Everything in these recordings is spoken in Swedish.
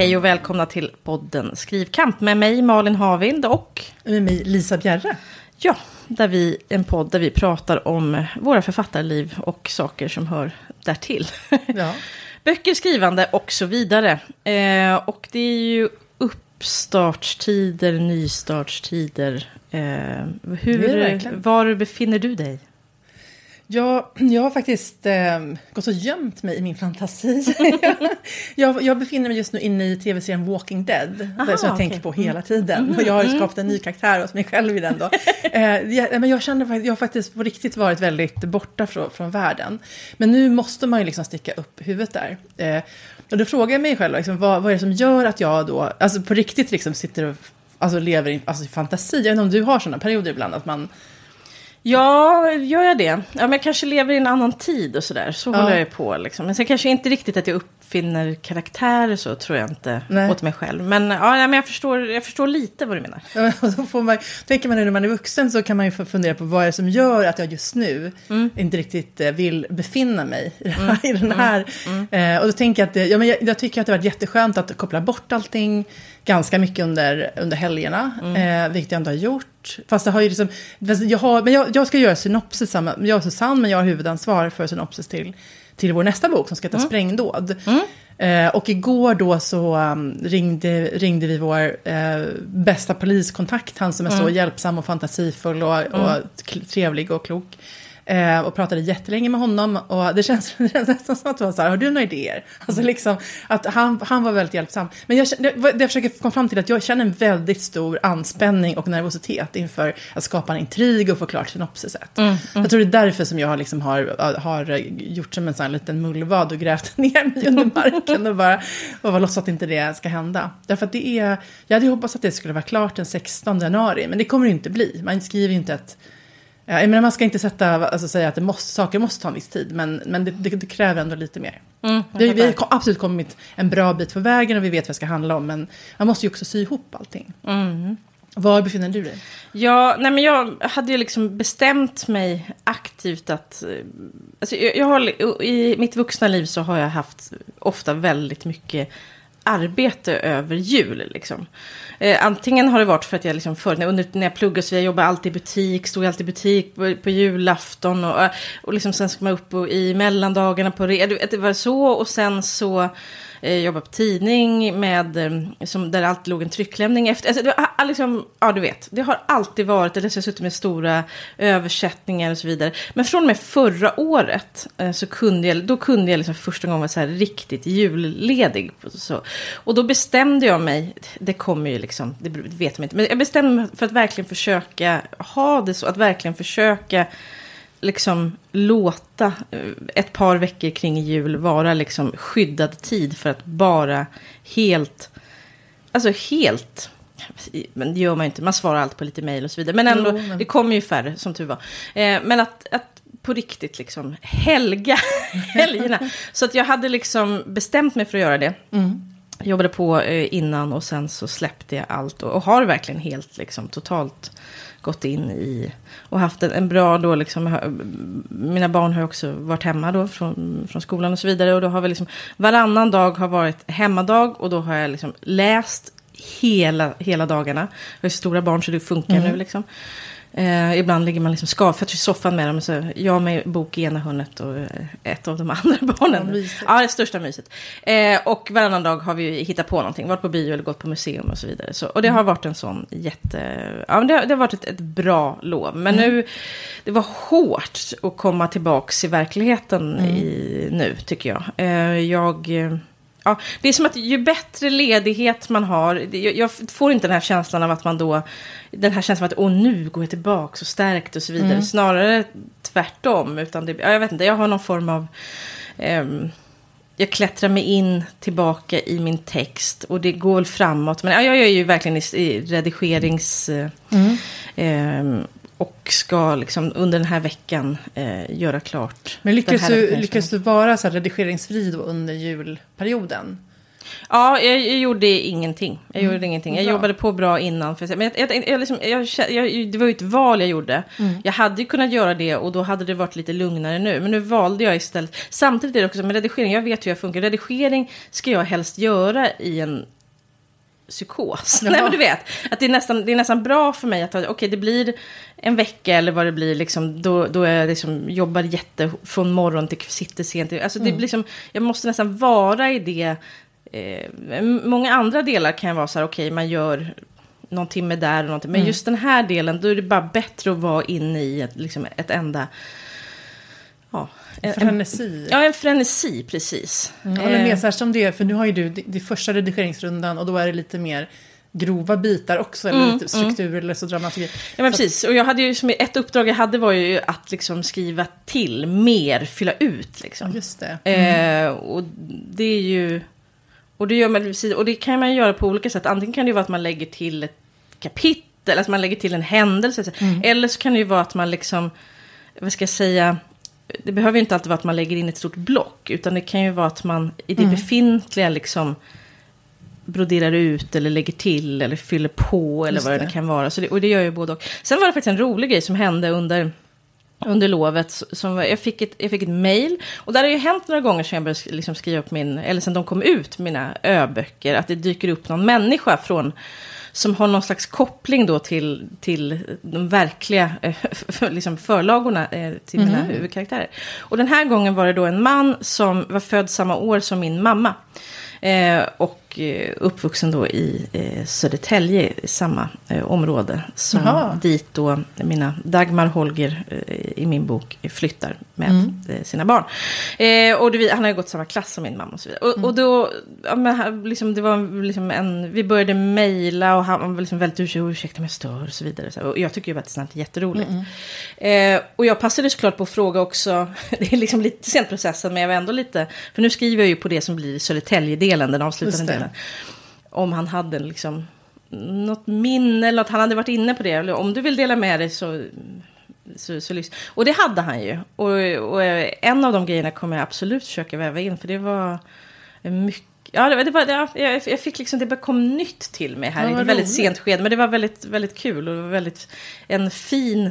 Hej och välkomna till podden Skrivkamp med mig Malin Havild och med mig Lisa Bjerre. Ja, där vi, en podd där vi pratar om våra författarliv och saker som hör därtill. Ja. Böcker, skrivande och så vidare. Eh, och det är ju uppstartstider, nystartstider. Eh, hur, var befinner du dig? Jag, jag har faktiskt eh, gått och gömt mig i min fantasi. jag, jag, befinner mig just nu inne i tv-serien Walking Dead, Aha, som jag okay. tänker på hela mm. tiden. Mm. Och jag har mm. skapat en ny karaktär hos mig själv i den. Då. eh, jag, men jag känner jag har faktiskt på riktigt varit väldigt borta från, från världen. Men nu måste man ju liksom sticka upp huvudet där. Eh, och då frågar jag mig själv, liksom, vad, vad är det som gör att jag då, alltså på riktigt liksom sitter och alltså, lever i, alltså, i fantasi? Jag vet inte om du har sådana perioder ibland, att man Ja, gör jag det? Ja, men jag kanske lever i en annan tid och sådär. Så ja. håller jag på liksom. Men sen kanske inte riktigt att jag uppfinner karaktärer så tror jag inte Nej. åt mig själv. Men, ja, men jag, förstår, jag förstår lite vad du menar. Ja, och då får man, tänker man när man är vuxen så kan man ju fundera på vad är det som gör att jag just nu mm. inte riktigt eh, vill befinna mig i, mm. i den här. Mm. mm. Eh, och då tänker jag att det, ja, men jag, jag, tycker att det har varit jätteskönt att koppla bort allting ganska mycket under, under helgerna, mm. eh, vilket jag ändå har gjort. Fast det har ju liksom, jag, har, men jag, jag ska göra synopsis, jag och Susanne, men jag har huvudansvar för synopsis till, till vår nästa bok som ska heta mm. Sprängdåd. Mm. Eh, och igår då så um, ringde, ringde vi vår eh, bästa poliskontakt, han som är så mm. hjälpsam och fantasifull och, och mm. trevlig och klok. Eh, och pratade jättelänge med honom. Och det känns, det känns nästan som att det var så här, har du några idéer? Alltså liksom, att han, han var väldigt hjälpsam. Men jag, det, det jag försöker komma fram till att jag känner en väldigt stor anspänning och nervositet inför att skapa en intrig och få klart synopsiset. Mm, mm. Jag tror det är därför som jag liksom har, har gjort som en sån liten mullvad och grävt ner mig under marken och bara och låtsat att inte det ska hända. Därför att det är, jag hade hoppats att det skulle vara klart den 16 januari, men det kommer det inte bli. Man skriver ju inte ett jag menar, man ska inte sätta, alltså säga att det måste, saker måste ta en viss tid, men, men det, det, det kräver ändå lite mer. Mm, det, vi har absolut kommit en bra bit på vägen och vi vet vad det ska handla om, men man måste ju också sy ihop allting. Mm. Var befinner du dig? Ja, nej men jag hade ju liksom bestämt mig aktivt att... Alltså jag, jag har, I mitt vuxna liv så har jag haft ofta väldigt mycket arbete över jul. Liksom. Eh, antingen har det varit för att jag liksom förut, när, när jag pluggade så jag jobbade alltid i butik, stod alltid i butik på, på julafton och, och liksom sen ska man upp och, i mellandagarna på det var så och sen så eh, jobbade på tidning med, eh, som, där det alltid låg en trycklämning efter. Alltså, det var, liksom, ja, du vet, det har alltid varit, eller så har jag suttit med stora översättningar och så vidare. Men från och med förra året eh, så kunde jag, då kunde jag liksom för första gången vara så här riktigt julledig. Så. Och då bestämde jag mig, det kommer ju liksom, det vet man inte, men jag bestämde mig för att verkligen försöka ha det så, att verkligen försöka liksom låta eh, ett par veckor kring jul vara liksom skyddad tid för att bara helt, alltså helt, men det gör man inte, man svarar alltid på lite mejl och så vidare, men ändå, jo, men... det kommer ju färre som tur var. Eh, men att, att på riktigt liksom helga helgerna. så att jag hade liksom bestämt mig för att göra det. Mm. Jobbade på eh, innan och sen så släppte jag allt och, och har verkligen helt liksom totalt gått in i och haft en, en bra då liksom, mina barn har också varit hemma då från, från skolan och så vidare och då har vi liksom varannan dag har varit hemmadag och då har jag liksom läst hela, hela dagarna. Jag har stora barn så det funkar mm. nu liksom. Eh, ibland ligger man liksom skavfött i soffan med dem. Så jag med bok i ena hörnet och eh, ett av de andra barnen. Ja, ja det största myset. Eh, och varannan dag har vi hittat på någonting. Varit på bio eller gått på museum och så vidare. Så, och det har varit en sån jätte... Ja, det, har, det har varit ett, ett bra lov. Men mm. nu... Det var hårt att komma tillbaka i verkligheten mm. i, nu, tycker jag. Eh, jag Ja, det är som att ju bättre ledighet man har, jag, får inte den här känslan av att man då, den här känslan av att åh nu går jag tillbaka och stärkt och så vidare. Mm. Snarare tvärtom, utan det, jag vet inte, jag har någon form av, um, jag klättrar mig in tillbaka i min text och det går framåt. Men ja, jag är ju verkligen i, i redigerings... Mm. Um, och ska liksom under den här veckan eh, göra klart. Men lyckas, du, lyckas du vara så redigeringsfri då under julperioden? Ja, jag, jag gjorde ingenting. Jag gjorde ingenting. Jag bra. jobbade på bra innan. För, men jag, jag, jag, liksom, jag, det var ju ett val jag gjorde. Jag hade ju kunnat göra det och då hade det varit lite lugnare nu. Men nu valde jag istället. Samtidigt är det också med redigering, jag vet hur jag funkar. Redigering ska jag helst göra i en psykos. Nej, men du vet, att det är nästan, det är nästan bra för mig att okej, okay, det blir en vecka eller vad det blir, liksom, då, då jag liksom jobbar jätte från morgon till sitter sent. Alltså, det blir liksom, jag måste nästan vara i det. Eh, många andra delar kan jag vara så här, okej, okay, man gör någon timme där och någonting. Men just den här delen, då är det bara bättre att vara inne i ett, liksom ett enda... Ja, en, Frenesi. ja, en frenesi, precis. Jag håller Eh, med, särskilt som det, för nu har ju du det, det första redigeringsrundan och då är det lite mer grova bitar också, eller lite struktur eller så dramatik. Ja men precis, och jag hade ju som ett uppdrag jag hade var ju att liksom skriva till mer, fylla ut liksom. Just det. Eh, och det är ju... Och det, gör man, och det kan man göra på olika sätt. Antingen kan det vara att man lägger till ett kapitel, alltså man lägger till en händelse. Eller så kan det ju vara att man liksom, vad ska jag säga, det behöver ju inte alltid vara att man lägger in ett stort block. Utan det kan ju vara att man i det befintliga liksom broderar ut eller lägger till eller fyller på eller Just vad det, det. kan vara. Så det, och det gör ju både och. Sen var det faktiskt en rolig grej som hände under, under lovet. Som var, jag, fick ett, jag fick ett mail. Och där har ju hänt några gånger sedan jag började liksom skriva upp min, eller sen de kom ut, mina ö-böcker. Att det dyker upp någon människa från som har någon slags koppling då till, till de verkliga eh, liksom förlagorna eh, till mina huvudkaraktärer. Och den här gången var det då en man som var född samma år som min mamma. Eh, och eh, uppvuxen då i eh, Södertälje, i samma eh, område som dit då mina Dagmar Holger i min bok flyttar med eh, sina barn. Och det, han har ju gått samma klass som min mamma och så vidare. Och, och då, ja, men, liksom, det var liksom en, vi började mejla och han var liksom väldigt ursäkta, ursäkta om jag stör och så vidare. Och jag tycker ju att det är jätteroligt. Eh, och jag passade såklart på att fråga också, det är liksom lite sent processen, men jag var ändå lite, för nu skriver jag ju på det som blir Södertälje-delen, den avslutande Just delen. Om han hade liksom något minne eller att han hade varit inne på det. Eller om du vill dela med dig så, så, så lyssna. Och det hade han ju. Och, och eh, en av de grejerna kommer jag absolut försöka väva in. För det var mycket. Ja, det var, det var, ja, jag, fick liksom, det kom nytt till mig här Ja, i ett väldigt sent skede. Men det var väldigt, väldigt kul och väldigt, en fin...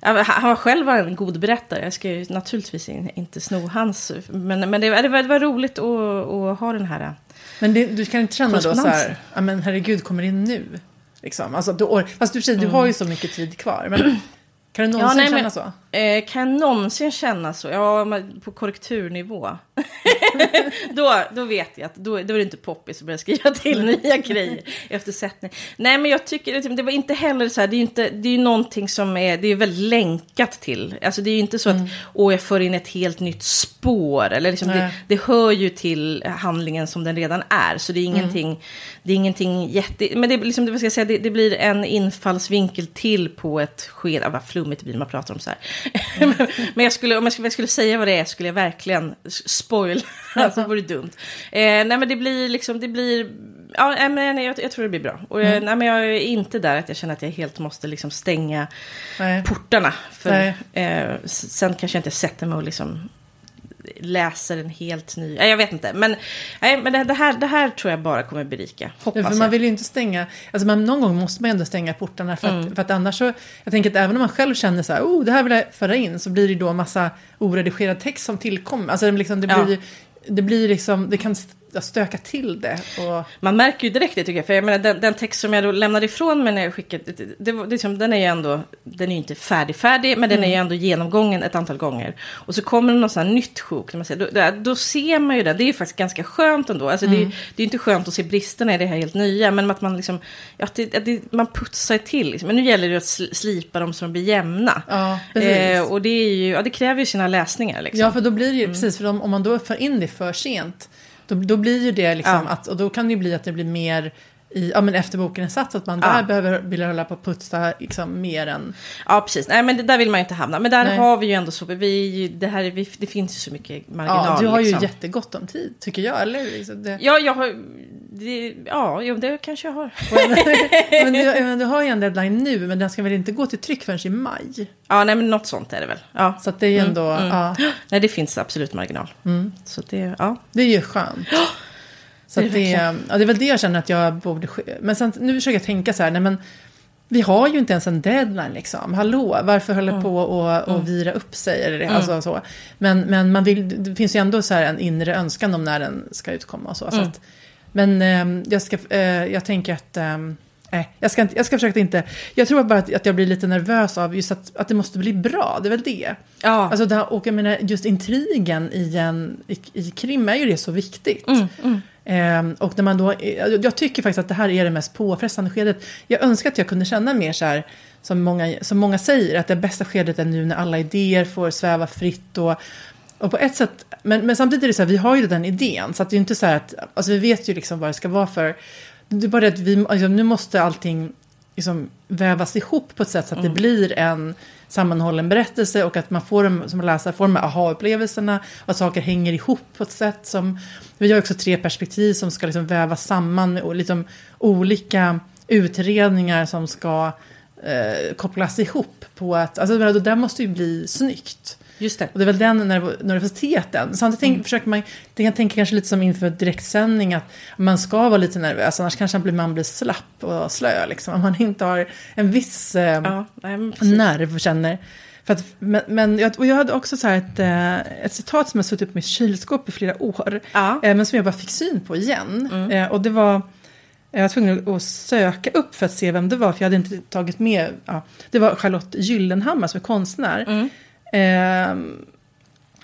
Han var själv var en god berättare. Jag ska ju naturligtvis in- inte sno hans. Men, men det, var- det, var, det var roligt att, att ha den här... Men det, du kan inte känna då så här, ja men herregud, kommer in nu? Liksom. Alltså, du, or- fast du, du har ju så mycket tid kvar. Men kan du någonsin nej, känna men- så? Eh, kan jag någonsin känna så? Ja, på korrekturnivå. då, då vet jag att då, då är det inte poppis att börja skriva till nya grejer efter sättning. Nej, men jag tycker det var inte heller så här, det är ju inte, det är ju någonting som är, det är väldigt länkat till. Alltså det är ju inte så att, åh, jag för in ett helt nytt spår. Eller liksom, det, det hör ju till handlingen som den redan är. Så det är ingenting, det är ingenting jätte... Men det, liksom, det, ska säga, det, det blir en infallsvinkel till på ett skede. Ah, vad flummigt det blir när man pratar om så här. men jag skulle, om jag skulle, jag skulle säga vad det är skulle jag verkligen spoila. alltså, det vore dumt. Eh, nej, men det blir liksom, det blir... Ja, nej, men jag, jag tror det blir bra. Och jag, nej, men jag är inte där att jag känner att jag helt måste liksom stänga Nej. portarna. För, eh, sen kanske jag inte sätter mig och liksom läser en helt ny... Nej, jag vet inte. Men, nej, men det, här, det här tror jag bara kommer berika. Ja, Hoppas för man vill ju inte stänga, alltså man, någon gång måste man ändå stänga portarna för att, Mm. för att annars så, jag tänker att även om man själv känner så här, oh det här vill jag föra in, så blir det då massa oredigerad text som tillkommer. Alltså det, liksom, det Ja. blir ju, det blir liksom, det kan stöka till det. Och, Man märker ju direkt det tycker jag. För jag menar, den, den text som jag då lämnade ifrån mig när jag skickade, det, det, det, liksom, den är ju ändå, den är ju inte färdig färdig, men den är ju ändå genomgången ett antal gånger. Och så kommer det något sånt här nytt sjok, när man säger, då, då, då ser man ju det. Det är ju faktiskt ganska skönt ändå. Alltså, det, är- det är ju inte skönt att se bristerna i det här helt nya, men att man liksom, ja, att det, att det, man putsar till. Liksom. Men nu gäller det att sl- slipa dem så de blir jämna. ja. Eh, och det, är ju, ja, det kräver ju sina läsningar. Liksom. Ja, för då blir det Mm. ju, precis, för om, om man då för in det för sent, då, då blir ju det liksom Ja. att, och då kan det ju bli att det blir mer i, ja men efter boken är satt, att man Ja. där behöver, vill hålla på att putsa liksom mer än, Ja, precis. Nej, men det, där vill man ju inte hamna. Men där Nej. har vi ju ändå så, vi, det, här, är- vi, det finns ju så mycket marginal. ja, du har ju liksom. jättegott om tid, tycker jag, eller? Liksom det, Ja, jag har... Det, ja, jo, det kanske jag har. men, du, men du har ju en deadline nu, men den ska väl inte gå till tryck förrän i maj? Ja, nej, men något sånt är det väl. Ja. Så det är ju Mm, ändå, ja, Nej, det finns absolut marginal. Så det, ja. det är ju skönt. Så Det det, ja, det är väl det jag känner att jag borde... Men sen, nu försöker jag tänka så här, nej men vi har ju inte ens en deadline liksom. Hallå, varför håller Mm. på och, och vira upp sig? Eller, det? alltså, så. Men, men man vill, det finns ju ändå så här en inre önskan om när den ska utkomma. Och så, så Mm. att, men ehm, jag, ska, eh, jag tänker att... ehm, Nej, jag ska, inte, jag ska försöka att inte... Jag tror bara att, att jag blir lite nervös av just att, att det måste bli bra. Det är väl det. Ja. Alltså, det, här- och jag menar, just intrigen i, en, i, i krim är ju det så viktigt. Mm, mm. Ehm, och när man då, jag jag tycker faktiskt att det här är det mest påfrestande skedet. Jag önskar att jag kunde känna mer så här, som många, som många säger, att det bästa skedet är nu när alla idéer får sväva fritt. Och, och på ett sätt, men, men samtidigt är det så här, vi har ju den idén, så att det är inte så här att, alltså vi vet ju liksom vad det ska vara för, det är bara det att vi, alltså, nu måste allting liksom vävas ihop på ett sätt så att det blir en sammanhållen berättelse och att man får dem som läsare får de här aha-upplevelserna och att saker hänger ihop på ett sätt som... Vi har också tre perspektiv som ska liksom vävas samman med liksom olika utredningar som ska eh, kopplas ihop på att... Alltså det där måste ju bli snyggt. Just det. Och det är väl den nerv- nervositeten. Samtidigt tänk, försöker man, det kan tänka kanske lite som inför direktsändning att man ska vara lite nervös, annars kanske man blir, man blir slapp och slö. Liksom, om man inte har en viss eh, Ja, nej, nerv känner. För att, men, men jag, och jag hade också så ett, eh, ett citat som jag suttit upp i mitt kylskåp i flera år. Ja. Eh, men som jag bara fick syn på igen. Eh, och det var, jag var tvungen att söka upp för att se vem det var. För jag hade inte tagit med, ja, det var Charlotte Gyllenhammar som är konstnär. Mm. Eh,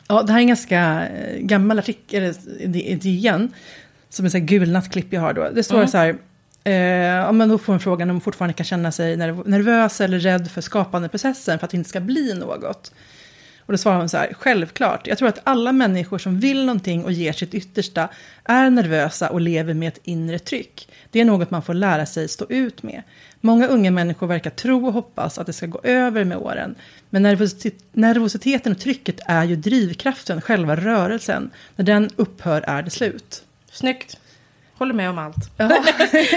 ja, det här är en ganska eh, gammal artikel, i DN. Som är så här klipp jag har då. Det står Mm. så här. Eh, ja, men då får hon frågan om hon fortfarande kan känna sig nerv- nervös eller rädd för skapandeprocessen för att det inte ska bli något. Och då svarar hon så här, självklart, jag tror att alla människor som vill någonting och ger sitt yttersta är nervösa och lever med ett inre tryck. Det är något man får lära sig stå ut med. Många unga människor verkar tro och hoppas att det ska gå över med åren. Men nervositeten och trycket är ju drivkraften, själva rörelsen. När den upphör är det slut. Snyggt. Håller med om allt. Ja.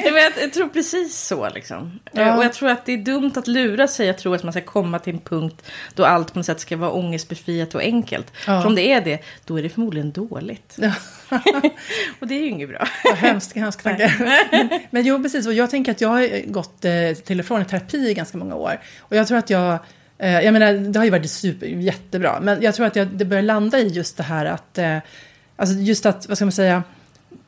Jag, jag tror precis så liksom. Ja. Eh, Och jag tror att det är dumt att lura sig. Jag tror att man ska komma till en punkt då allt på något sätt ska vara ångestbefriat och enkelt. Ja. För om det är det, då är det förmodligen dåligt. Ja. och det är ju inget bra. Vad hemskt, hemskt tanke. Men, men jo, precis. Och jag tänker att jag har gått eh, till och från i terapi i ganska många år. Och jag tror att jag... Eh, jag menar, det har ju varit super, jättebra. Men jag tror att jag, det börjar landa i just det här att... Eh, alltså just att, vad ska man säga?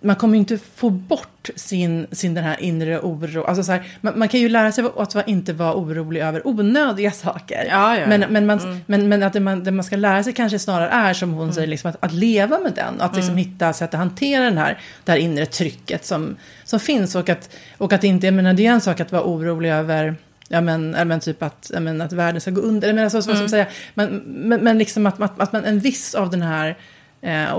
Man kommer ju inte få bort sin, sin den här inre oro. Alltså så här, man, man kan ju lära sig att inte vara orolig över onödiga saker. Ja, ja, men, ja. men, man, men, men att det man, det man ska lära sig kanske snarare är, som hon säger, liksom, att, att leva med den. Att liksom hitta sätt att hantera den här, det här inre trycket som, som finns. Och att, och att inte, jag menar, det är en sak att vara orolig över Ja men, ja, men typ att, ja, men att världen ska gå under. Så, säga? Men, men, men liksom att, att, att man, en viss av den här eh,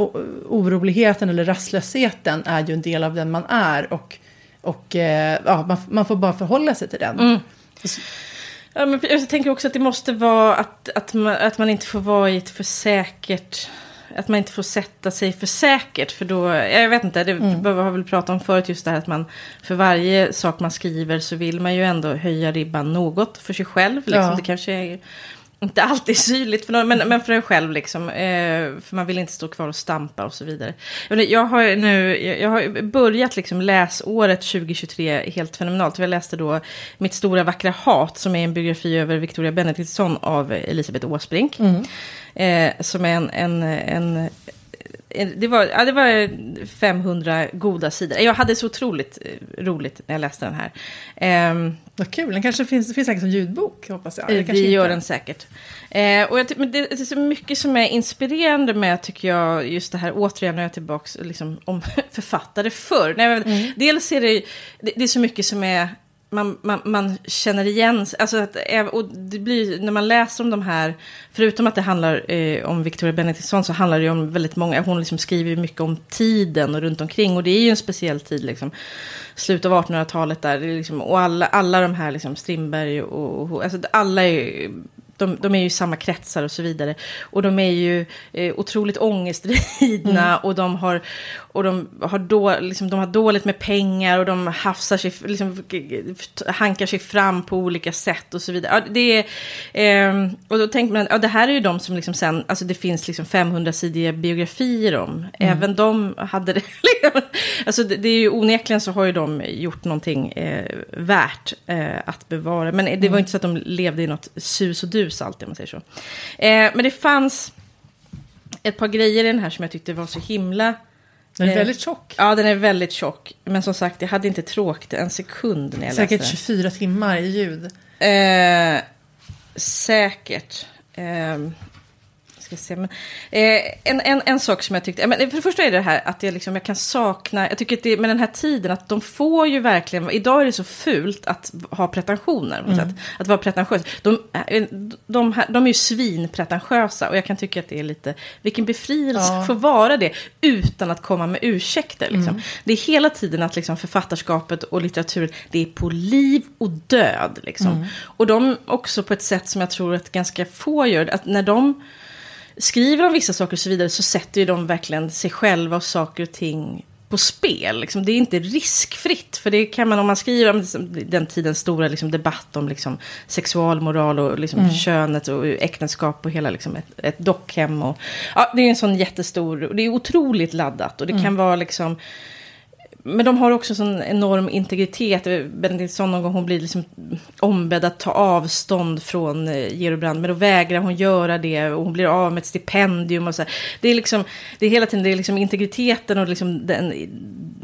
oroligheten eller rastlösheten är ju en del av den man är. Och, och eh, ja, man, man får bara förhålla sig till den. Ja, men jag tänker också att det måste vara att, att, man, att man inte får vara i ett för säkert... Att man inte får sätta sig för säkert. För då, jag vet inte, det Mm. vi har väl pratat om förut just det här att man för varje sak man skriver så vill man ju ändå höja ribban något för sig själv. Liksom. Ja. Det kanske är inte alltid synligt för någon, men, men för en själv liksom. Eh, för man vill inte stå kvar och stampa och så vidare. Jag, har nu, jag, har börjat liksom läsåret 2023 helt fenomenalt. Jag läste då Mitt stora vackra hat som är en biografi över Victoria Benediktsson av Elisabeth Åsbrink. Eh, som är en, en en- det var, ja, det var 500 goda sidor. Jag hade så otroligt eh, roligt när jag läste den här. Ehm, Vad kul, den kanske finns, det finns säkert som ljudbok hoppas jag. Eller vi gör inte. den säkert. Eh, och jag, men det, det är så mycket som är inspirerande med, tycker jag, just det här, återigen när jag är tillbaka liksom, om författare förr. Nej, men, Mm. Dels är det, det, det är så mycket som är, man, man, man känner igen, alltså att, eh, och det blir, när man läser om de här, förutom att det handlar eh, om Victoria Benediktsson så handlar det om väldigt många, hon liksom skriver mycket om tiden och runt omkring och det är ju en speciell tid liksom. Slutet av 1800-talet där, liksom, och alla, alla de här liksom Strindberg och, och alltså alla är de, de är ju i samma kretsar och så vidare. Och de är ju eh, otroligt ångestridna mm. och de har, och de har, då, liksom, de har dåligt med pengar och de hafsar sig, liksom, hankar sig fram på olika sätt och så vidare. Ja, det är, eh, och då tänker man, ja det här är ju de som liksom sen, alltså det finns liksom 500-sidiga biografier om. Mm. Även de hade det. alltså det, det, är ju onekligen så har ju de gjort någonting eh, värt eh, att bevara. Men det mm. var inte så att de levde i något sus och dus alltid, om man säger så. Eh, men det fanns ett par grejer i den här som jag tyckte var så himla... Den är eh, väldigt tjock. Ja, den är väldigt tjock. Men som sagt, jag hade inte tråkt en sekund när jag säkert läste Säkert 24 timmar i ljud. Eh, säkert. Eh, ska se. Men, eh, en, en, en sak som jag tyckte, men för det första är det här att jag, liksom, jag kan sakna, jag tycker att det, med den här tiden att de får ju verkligen, idag är det så fult att ha pretensioner, mm. att, att vara pretentiös. De, de, de, de är ju svinpretentiösa och jag kan tycka att det är lite, vilken befrielse ja. att få vara det utan att komma med ursäkter. Liksom. Mm. Det är hela tiden att liksom, författarskapet och litteraturen, det är på liv och död. Liksom. Mm. Och de också på ett sätt som jag tror att ganska få gör, att när de skriver om vissa saker och så vidare så sätter ju de verkligen sig själva och saker och ting på spel. Liksom. Det är inte riskfritt. För det kan man om man skriver om liksom, den tidens stora liksom, debatt om liksom, sexualmoral och liksom, mm. könet och äktenskap och hela liksom, ett, ett dockhem. Och, ja, det är en sån jättestor, och det är otroligt laddat. Och det mm. kan vara liksom men de har också sån enorm integritet. Eh, Benediktsson någon gång hon blir liksom ombedd att ta avstånd från Georg Gerobrand. Men då vägrar hon göra det och hon blir av med ett stipendium. Och så här. Det är liksom, det är hela tiden det är liksom integriteten och liksom den,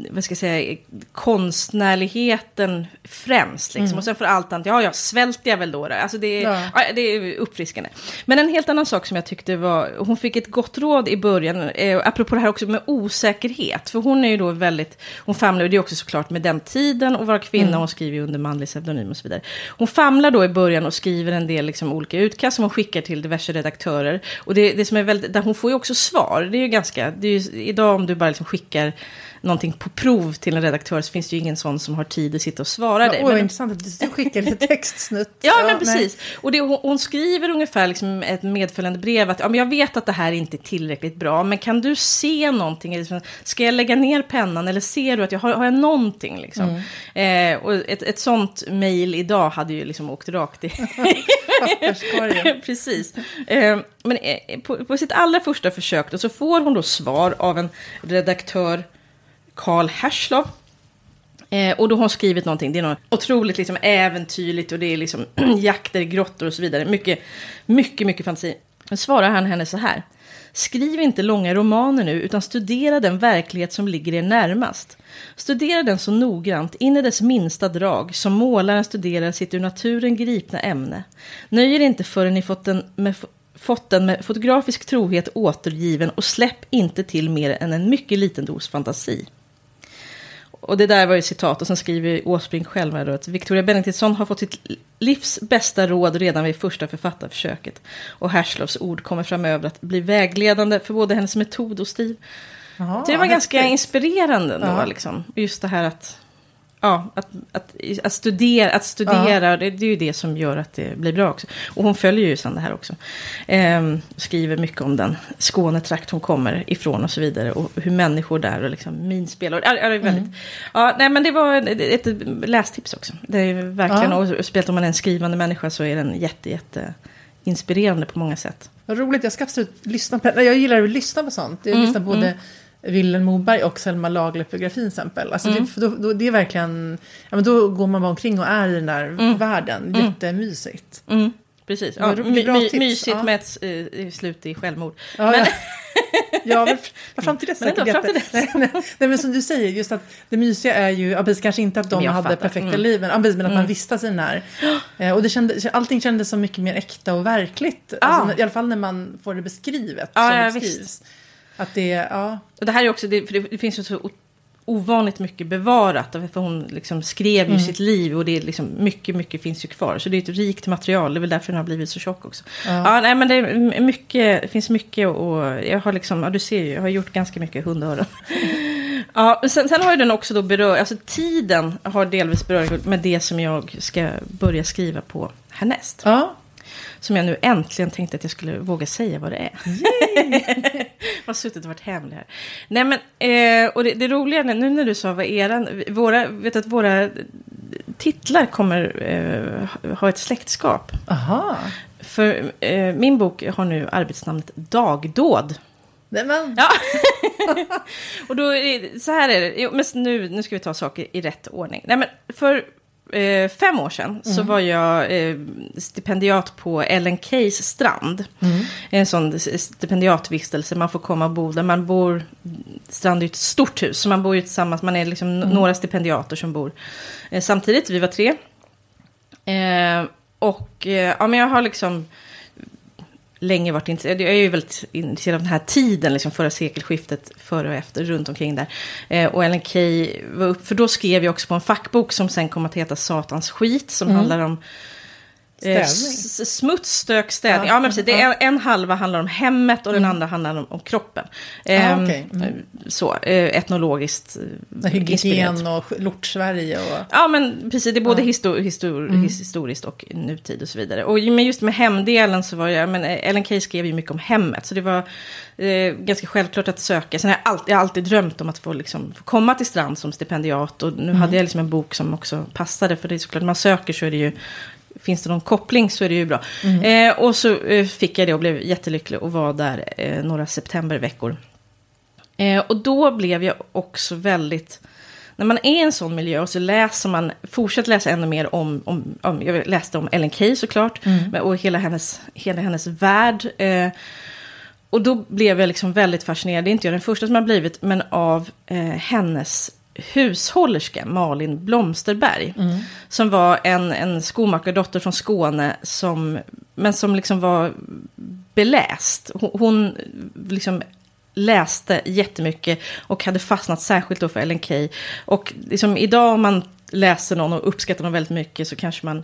vad ska jag säga, konstnärligheten främst. Liksom. Mm. Och sen får allt annat, ja, ja, svälter jag väl då. Alltså det, ja. ja. det är uppfriskande. Men en helt annan sak som jag tyckte var, hon fick ett gott råd i början, eh, apropå det här också med osäkerhet. För hon är ju då väldigt, hon famlar, och det är också såklart med den tiden och vara kvinna, mm. hon skriver ju under manlig pseudonym och så vidare. Hon famlar då i början och skriver en del liksom, olika utkast som hon skickar till diverse redaktörer. Och det, det som är väldigt, där hon får ju också svar, det är ju ganska, det är ju, idag om du bara liksom skickar någonting på prov till en redaktör så finns det ju ingen sån som har tid att sitta och svara ja, dig. Åh, men... intressant att du skickar lite textsnutt. ja, ja, men precis. Nej. Och det, hon, hon, skriver ungefär liksom ett medföljande brev att ja, men jag vet att det här inte är tillräckligt bra, men kan du se någonting? Ska jag lägga ner pennan eller ser du att jag har, har jag någonting? Liksom? Mm. Eh, och ett, ett sånt mejl idag hade ju liksom åkt rakt i... precis. Eh, men eh, på, på, sitt allra första försök då, så får hon då svar av en redaktör Karl Herslov. Eh, och då har hon skrivit någonting, det är något otroligt liksom äventyrligt och det är liksom jakter i grottor och så vidare. Mycket, mycket, mycket fantasi. Då svarar han henne så här. Skriv inte långa romaner nu, utan studera den verklighet som ligger er närmast. Studera den så noggrant, in i dess minsta drag, som målaren studerar sitt ur naturen gripna ämne. Nöj er inte förrän ni fått den med fått den med fotografisk trohet återgiven och släpp inte till mer än en mycket liten dos fantasi. Och det där var ju citat och sen skriver Åsbrink själv här då att Victoria Benediktsson har fått sitt livs bästa råd redan vid första författarförsöket. Och Herslovs ord kommer framöver att bli vägledande för både hennes metod och stil. Aha, det var ganska inspirerande ändå, liksom. Just det här att Ja, att, att, att studera, att studera ja. det, det, är ju det som gör att det blir bra också. Och hon följer ju sen det här också. Ehm, skriver mycket om den Skånetrakt hon kommer ifrån och så vidare. Och hur människor där och liksom minspel. Och, det är väldigt, mm. ja, nej, men det var ett, ett lästips också. Det är verkligen, ja. och speciellt om man är en skrivande människa så är den jätte, jätte inspirerande på många sätt. Vad roligt, jag ska absolut lyssna på Jag gillar att lyssna på sånt. Jag mm, lyssnar både mm Vilhelm Moberg och Selma Lagerlöf-biografin till exempel. Alltså mm. det, då, då, det är verkligen, ja, men då går man bara omkring och är i den där mm. världen. Mm. Jättemysigt. Mm. Precis, ja, my, my, mysigt ja. med ett uh, slut i självmord. Ja, men... ja, men fram till dess men ändå, fram till dess. nej, nej, nej, men som du säger, just att det mysiga är ju, ja, kanske inte att de hade fattar. perfekta mm. liv, men, ja, men att man mm. vistas i den här. Eh, och det kände, allting kändes så mycket mer äkta och verkligt. Alltså, I alla fall när man får det beskrivet. Ja, ja, visst. Att det, ja. Och det här är också, det, för det, finns ju så ovanligt mycket bevarat. För hon liksom skrev ju mm. sitt liv och det är liksom mycket, mycket finns ju kvar. Så det är ett rikt material. Det är väl därför den har blivit så tjock också. Ja, ja nej, men det, är mycket, det finns mycket och jag har liksom, ja du ser ju, jag har gjort ganska mycket hundöron. ja, sen, sen har ju den också då berört, alltså tiden har delvis berört med det som jag ska börja skriva på härnäst. Ja. Som jag nu äntligen tänkte att jag skulle våga säga vad det är. jag har suttit och varit hemlig här. Nej men, eh, och det, det roliga nu när du sa vad eran, våra, vet att våra titlar kommer eh, ha ett släktskap. Aha. För eh, min bok har nu arbetsnamnet Dagdåd. Nej, men... Ja. och då så här är det, jo, men nu, nu ska vi ta saker i rätt ordning. Nej, men för eh, fem år sedan så var jag eh, stipendiat på Ellen Keys strand. En sån stipendiatvistelse, man får komma och bo där. Man bor, strand är ju ett stort hus, så man bor ju tillsammans, man är liksom några stipendiater som bor eh, samtidigt. Vi var tre. Eh, och eh, ja, men jag har liksom länge varit intresserad. Jag är ju väldigt intresserad av den här tiden, liksom förra sekelskiftet, före och efter, runt omkring där. Eh, och Ellen Key var upp, för då skrev jag också på en fackbok som sen kom att heta Satans skit, som handlar om Eh, smuts, stök, städning. Ja, Ja, men precis. Det är en, halva handlar om hemmet och den andra handlar om, om kroppen. Ehm, okej. Mm. Så, eh, etnologiskt eh, inspirerat. Hygien och lort-Sverige och... Ja, men precis. Det är både Ja. histor histor Mm. his- historiskt och nutid och så vidare. Och men just med hemdelen så var jag, men eh, Ellen Key skrev ju mycket om hemmet. Så det var eh, ganska självklart att söka. Sen har jag alltid, jag har alltid drömt om att få, liksom, få komma till Strand som stipendiat. Och nu Mm. hade jag liksom en bok som också passade. För det är såklart, när man söker så är det ju, finns det någon koppling så är det ju bra. Mm. Eh, och så eh, fick jag det och blev jättelycklig och var där eh, några septemberveckor. Eh, och då blev jag också väldigt... När man är i en sån miljö och så läser man, fortsätter läsa ännu mer om, om, om jag läste om Ellen Key såklart, men- och hela hennes, hela hennes värld. Eh, och då blev jag liksom väldigt fascinerad, det är inte jag den första som har blivit, men av eh, hennes hushållerska Malin Blomsterberg. Som var en, en skomakardotter från Skåne, som, men som liksom var beläst. Hon, hon liksom läste jättemycket och hade fastnat särskilt då för Ellen Key. Och liksom idag om man läser någon och uppskattar någon väldigt mycket så kanske man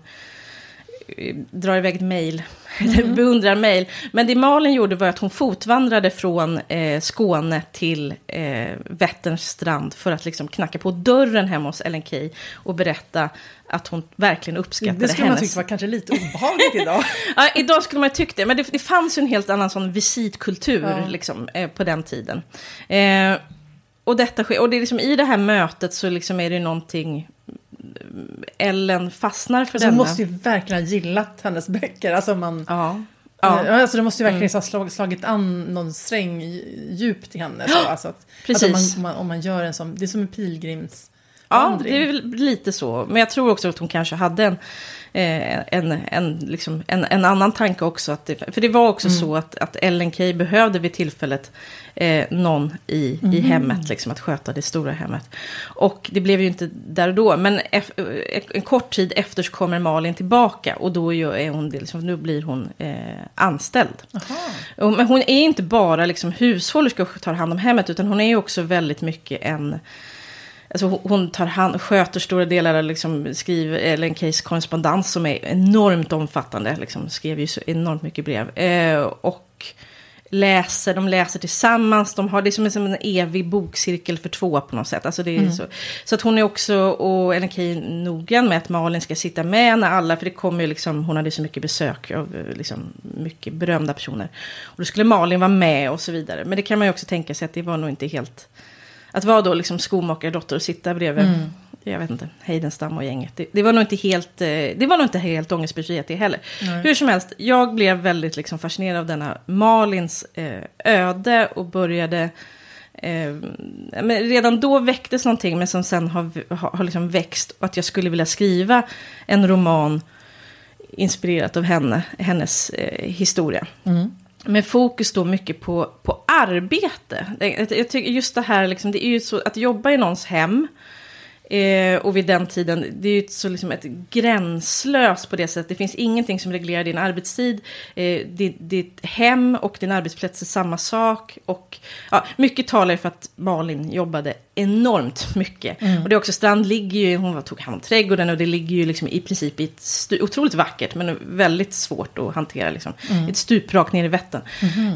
drar iväg ett mejl, eller beundrar mejl. Men det Malin gjorde var att hon fotvandrade från eh, Skåne till eh, Vätterns strand för att liksom knacka på dörren hemma hos Ellen Key och berätta att hon verkligen uppskattade Det skulle man hennes... tycka var kanske lite obehagligt idag. Ja, idag skulle man ju tycka det, men det, det fanns ju en helt annan sån visitkultur Ja. liksom, eh, på den tiden. Eh, och, detta sker, och det är liksom, i det här mötet så liksom är det någonting... Ellen fastnar för Så hon denna. måste ju verkligen ha gillat hennes böcker. Alltså man... Ja. Ja. Alltså det måste ju verkligen ha slag, slagit an någon sträng djupt i henne. Så, alltså att, Precis. Att om, man, om, man, om man gör en sån, det är som en pilgrims... Ja, det är lite så. Men jag tror också att hon kanske hade en, en, en, liksom, en, en annan tanke också. Att det, för det var också så att, att Key behövde vid tillfället eh, någon i, i hemmet, liksom, att sköta det stora hemmet. Och det blev ju inte där och då. Men eff, eh, en kort tid efter så kommer Malin tillbaka. Och då är hon, liksom, nu blir hon eh, anställd. Aha. Men hon är inte bara liksom hushållerska och tar hand om hemmet, utan hon är också väldigt mycket en... Alltså hon- tar hand, sköter stora delar av liksom skriver, eller en case korrespondens som är enormt omfattande. Liksom, skrev ju så enormt mycket brev. Eh, och läser, de läser tillsammans. De har det är som en, som en evig bokcirkel för två på något sätt. Alltså det är så, så att hon är också, och Ellen Key noggrann med att Malin ska sitta med när alla, för det kommer ju liksom, hon hade så mycket besök av liksom, mycket berömda personer. Och då skulle Malin vara med och så vidare. Men det kan man ju också tänka sig att det var nog inte helt, att vara då liksom skomakardotter och sitta bredvid, jag vet inte, Heidenstam och gänget. Det, det var nog inte helt, eh, det var nog inte helt ångestbefriat det heller. Hur som helst, jag blev väldigt liksom fascinerad av denna Malins eh, öde och började Eh, men redan då väcktes någonting, men som sen har, har, har liksom växt. Och att jag skulle vilja skriva en roman inspirerat av henne, hennes eh, historia. Med fokus då mycket på, på arbete. Jag, tycker just det här, liksom, det är ju så att jobba i någons hem. Eh, och vid den tiden, det är ju så liksom ett gränslöst på det sättet. Det finns ingenting som reglerar din arbetstid. Eh, ditt, ditt hem och din arbetsplats är samma sak. Och ja, mycket talar för att Malin jobbade enormt mycket. Och det är också, Strand ligger ju, hon tog hand om trädgården och det ligger ju liksom i princip i ett stu, otroligt vackert men väldigt svårt att hantera. Liksom. Ett stup rakt ner i Vättern.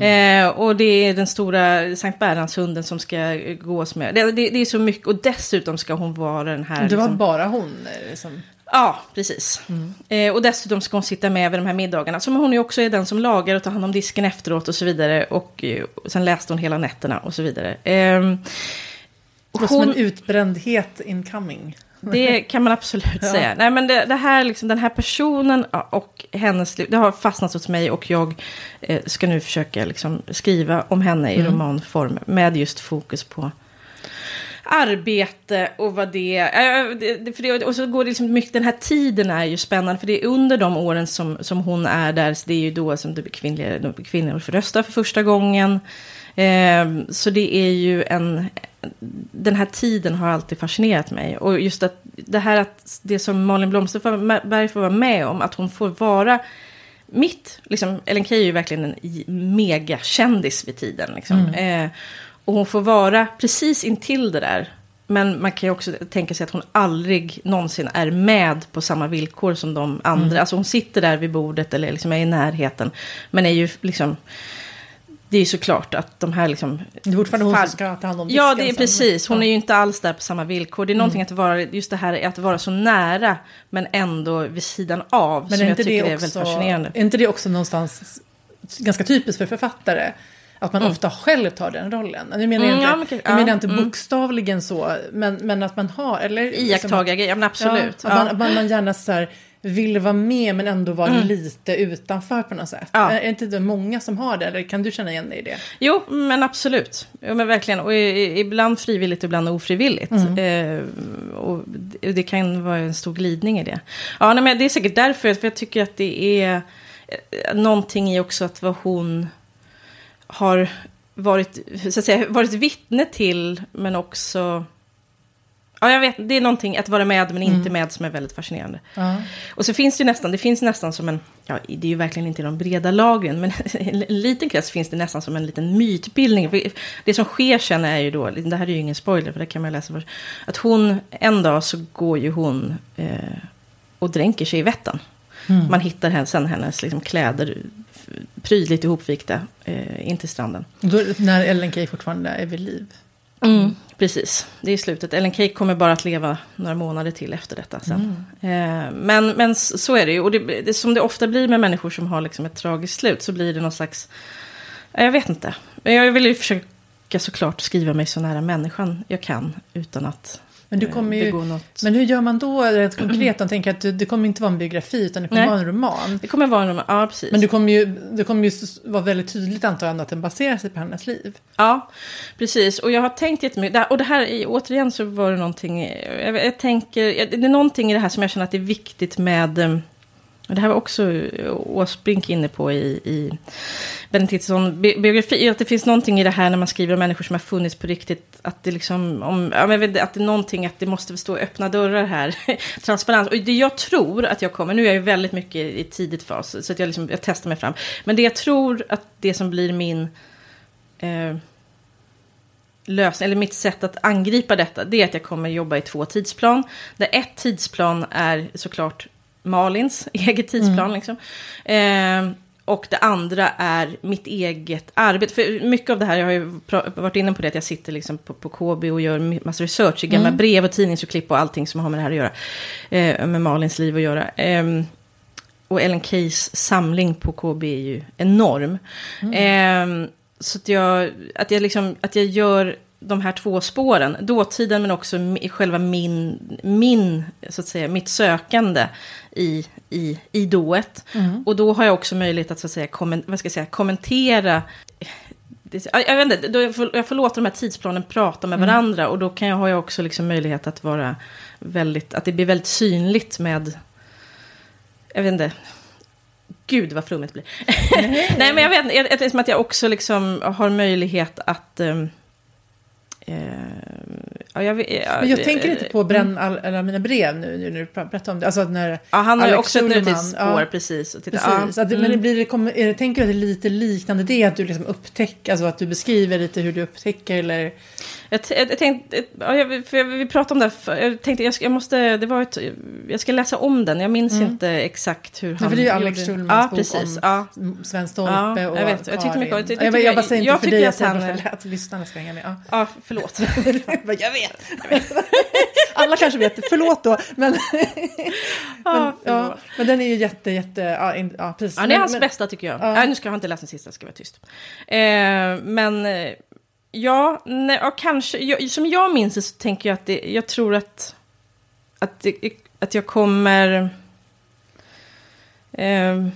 Eh, och det är den stora Sankt Bäranshunden som ska gås med. Det, det, det är så mycket och dessutom ska hon vara den här... Det var liksom, bara hon eh, som... Ja, precis. Eh, och dessutom ska hon sitta med vid de här middagarna. Som hon ju också är den som lagar och tar hand om disken efteråt och så vidare. Och, eh, och sen läste hon hela nätterna och så vidare. Eh, Det var som en utbrändhet incoming. det kan man absolut Ja. säga. Nej, men det, det här, liksom, den här personen och hennes liv, det har fastnat hos mig och jag eh, ska nu försöka liksom, skriva om henne i Mm. romanform med just fokus på arbete och vad det är. För det, och så går det liksom mycket, den här tiden är ju spännande, för det är under de åren som, som hon är där, så det är ju då som blir kvinnliga, kvinnor får rösta för första gången. Eh, så det är ju en, den här tiden har alltid fascinerat mig. Och just att det här att det som Malin Blomsterberg får vara med om, att hon får vara mitt, liksom, Ellen Key är ju verkligen en megakändis vid tiden. Liksom. Eh, och hon får vara precis intill det där. Men man kan ju också tänka sig att hon aldrig någonsin är med på samma villkor som de andra. Alltså hon sitter där vid bordet eller liksom är i närheten. Men är ju liksom... Det är ju såklart att de här liksom... Det är fortfarande hon som ska ta hand om Ja, disken det är precis. Hon Ja. är ju inte alls där på samma villkor. Det är någonting att vara, just det här att vara så nära, men ändå vid sidan av, Men som är jag tycker det är också, väldigt fascinerande. är inte det också någonstans ganska typiskt för författare? Att man ofta själv tar den rollen. Nu menar jag Mm, inte, ja, men jag menar ja, inte mm. bokstavligen så, men, men att man har... Eller, Iakttagargrej, ja men Ja, absolut. Ja, man, man, man gärna så här, vill vara med men ändå vara lite utanför på något sätt. Är är inte det många som har det? Eller kan du känna igen dig i det? Jo, men absolut. Jo, men verkligen. Och ibland frivilligt, ibland ofrivilligt. Eh, och det det kan vara en stor glidning i det. Ja, nej, men det är säkert därför, för jag tycker att det är eh, någonting i också att vad hon har varit, så att säga, varit vittne till, men också... Ja, jag vet, det är någonting att vara med men inte med som är väldigt fascinerande. Ja. Och så finns det ju nästan, det finns nästan som en, ja det är ju verkligen inte de breda lagren, men i en liten krets finns det nästan som en liten mytbildning. För Det som sker sen är ju då, det här är ju ingen spoiler för det kan man läsa först, att hon, en dag så går ju hon eh, och dränker sig i Vättern. Man hittar sen hennes liksom, kläder prydligt ihopvikta eh, in till stranden. Då, när Ellen Key fortfarande är vid liv. Mm. Precis, det är slutet. Ellen Key kommer bara att leva några månader till efter detta sen. Eh, men, men så är det ju. Och det, det, som det ofta blir med människor som har liksom ett tragiskt slut så blir det någon slags... ja, Jag vet inte. Men Jag vill ju försöka såklart skriva mig så nära människan jag kan utan att Men du eh, kommer ju- något. Men hur gör man då rent konkret? Jag tänker att det, kommer inte vara en biografi utan det kommer Nej. vara en roman. Det kommer vara en roman, ja precis. Men det kommer ju, det kommer ju vara väldigt tydligt antar jag att den baserar sig på hennes liv. Ja, precis. Och jag har tänkt jättemycket. Och det här, är- återigen så var det någonting, jag, jag tänker, det är någonting i det här som jag känner att det är viktigt med, eh, och det här var också eh, Åsbrink inne på i, i Benediktsson biografi, att det finns någonting i det här när man skriver om människor som har funnits på riktigt, att det liksom, om, ja, men vet att det är någonting, att det måste stå öppna dörrar här, transparens. Och det jag tror att jag kommer, nu är jag ju väldigt mycket i tidigt fas, så att jag, liksom, jag testar mig fram, men det jag tror att det som blir min eh, lösning, eller mitt sätt att angripa detta, det är att jag kommer jobba i två tidsplan. Där ett tidsplan är såklart Malins eget tidsplan. Liksom. Eh, och det andra är mitt eget arbete. För mycket av det här, jag har ju varit inne på det, att jag sitter liksom på, på KB och gör massa research i gamla brev och tidningsurklipp och allting som har med det här att göra. Eh, med Malins liv att göra. Ehm, och Ellen Keys samling på KB är ju enorm. Ehm, så att jag, att, jag liksom, att jag gör de här två spåren, dåtiden men också själva min, min, så att säga, mitt sökande i, i, i dået. Och då har jag också möjlighet att, så att säga, kommen, vad ska jag säga, kommentera. Jag, vet inte, då jag, får, jag får låta de här tidsplanen prata med varandra. Och då kan jag, har jag också liksom möjlighet att vara väldigt, att det blir väldigt synligt med, jag vet inte, gud vad flummigt det blir. Nej men jag vet jag- det är som att jag också liksom har möjlighet att, eh, ja, jag, vet- ja, Men jag tänker inte på eh, bränn all, alla mina brev nu, nu när du pra- berättar om det. Alltså när Ja, han har ju också ett nutidsspår, ja. precis. Och titta, Precis, ja, att men det blir, det kommer, är det, tänker du att det är lite liknande det? Att du liksom upptäcker, alltså att du beskriver lite hur du upptäcker eller? Jag, jag tänkte, jag, för jag, vi pratade om det, här för, jag tänkte jag, jag måste, det var ett, jag ska läsa om den, jag minns inte exakt hur han Mm. för det är ju Alex Schulmans ja, bok precis, om ja. Sven Stolpe Ja, jag och vet. Jag tyckte mycket jag tyckte- jag, jag bara säger inte jag för dig, jag att säger bara för att lyssnarna ska hänga med. Ja. Ja, förlåt. jag vet. Jag. Alla kanske vet, förlåt då. Men, Ja, men, ja, men den är ju jätte, jätte, ja, in, ja precis. Ja, det är hans men, bästa tycker jag. Ja. Nej, nu ska jag inte läsa den sista, jag ska vara tyst. Eh, men eh, ja, nej, ja, kanske, jag, som jag minns det så tänker jag att det, jag tror att, att, det, att jag kommer eh,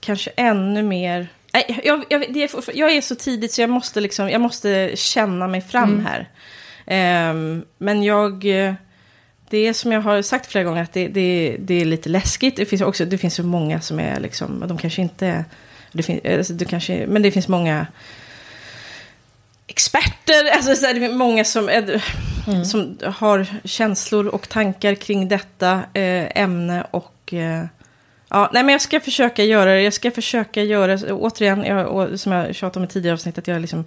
kanske ännu mer... Nej, jag, jag, det är, jag är så tidigt så jag måste, liksom, jag måste känna mig fram här. Eh, men jag... det är som jag har sagt flera gånger att det, det, det är lite läskigt. Det finns också det finns så många som är liksom, de kanske inte... Det finns, alltså, det kanske, men det finns många experter, alltså så här, det är många som, är, som har känslor och tankar kring detta eh, ämne. Och eh, ja, nej men jag ska försöka göra det, jag ska försöka göra, återigen, jag, som jag tjatade om i tidigare avsnitt, att jag liksom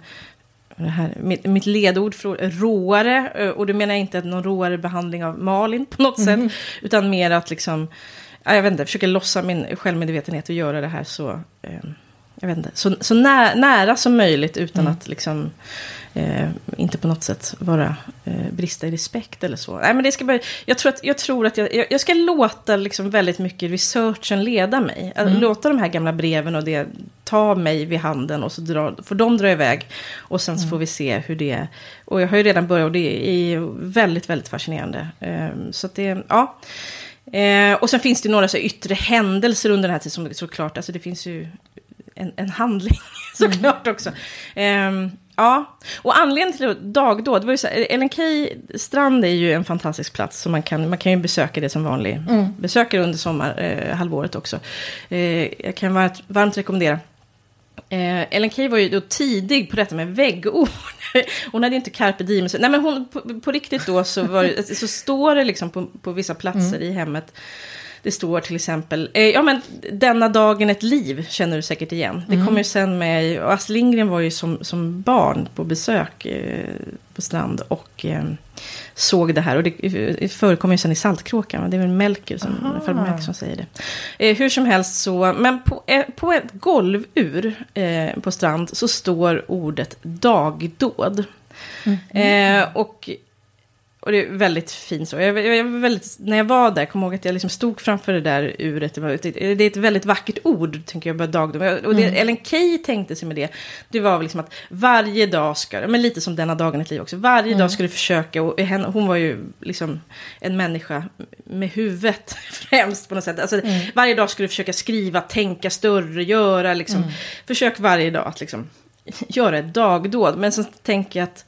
det här, mitt, mitt ledord för råare, eh, och det menar jag inte att någon råare behandling av Malin på något sätt, utan mer att liksom, ja, jag vet inte, försöka lossa min självmedvetenhet och göra det här så, eh, jag vet inte, så, så nä, nära som möjligt utan att liksom, eh, inte på något sätt vara eh, brista i respekt eller så. Nej, men det ska bara, jag tror att jag, tror att jag, jag, ska låta liksom väldigt mycket researchen leda mig. Att Låta de här gamla breven och det ta mig vid handen och så dra, får de dra iväg. Och sen så får vi se hur det... Och jag har ju redan börjat och det är väldigt, väldigt fascinerande. Eh, så att det, ja. Eh, och sen finns det några så yttre händelser under den här tiden som såklart, alltså det finns ju en, en handling såklart också. Ehm, ja, och anledningen till dagdåd, det var ju så här, Ellen Key strand är ju en fantastisk plats, så man kan, man kan ju besöka det som vanlig besökare under sommarhalvåret eh, halvåret också. Eh, jag kan varmt, varmt rekommendera. Eh, Ellen Key var ju då tidig på detta med väggord. Hon hade inte carpe diem. Nej men hon, på, på riktigt då så, var, så står det liksom på, på vissa platser i hemmet. Det står till exempel, eh, ja men denna dagen ett liv känner du säkert igen. Det kommer ju sen med, och Astrid Lindgren var ju som, som barn på besök eh, på strand och eh, såg det här. Och det, det förekommer ju sen i Saltkråkan, det är väl Melker som, Melker som säger det. Eh, hur som helst så, men på, eh, på ett golvur eh, på strand så står ordet dagdåd. Eh, och, och det är väldigt fint så. Jag, jag, jag väldigt, när jag var där, kom ihåg att jag liksom stod framför det där uret. Det, det, är ett väldigt vackert ord, tänker jag, bara dagdåd. Och det Ellen Key tänkte sig med det, det var väl liksom att varje dag ska, men lite som denna dagen ett liv också, varje dag ska du försöka, och henne, hon var ju liksom en människa med huvudet främst på något sätt. Alltså, Varje dag ska du försöka skriva, tänka större, göra liksom, försök varje dag att liksom göra ett dagdåd. Men så tänker jag att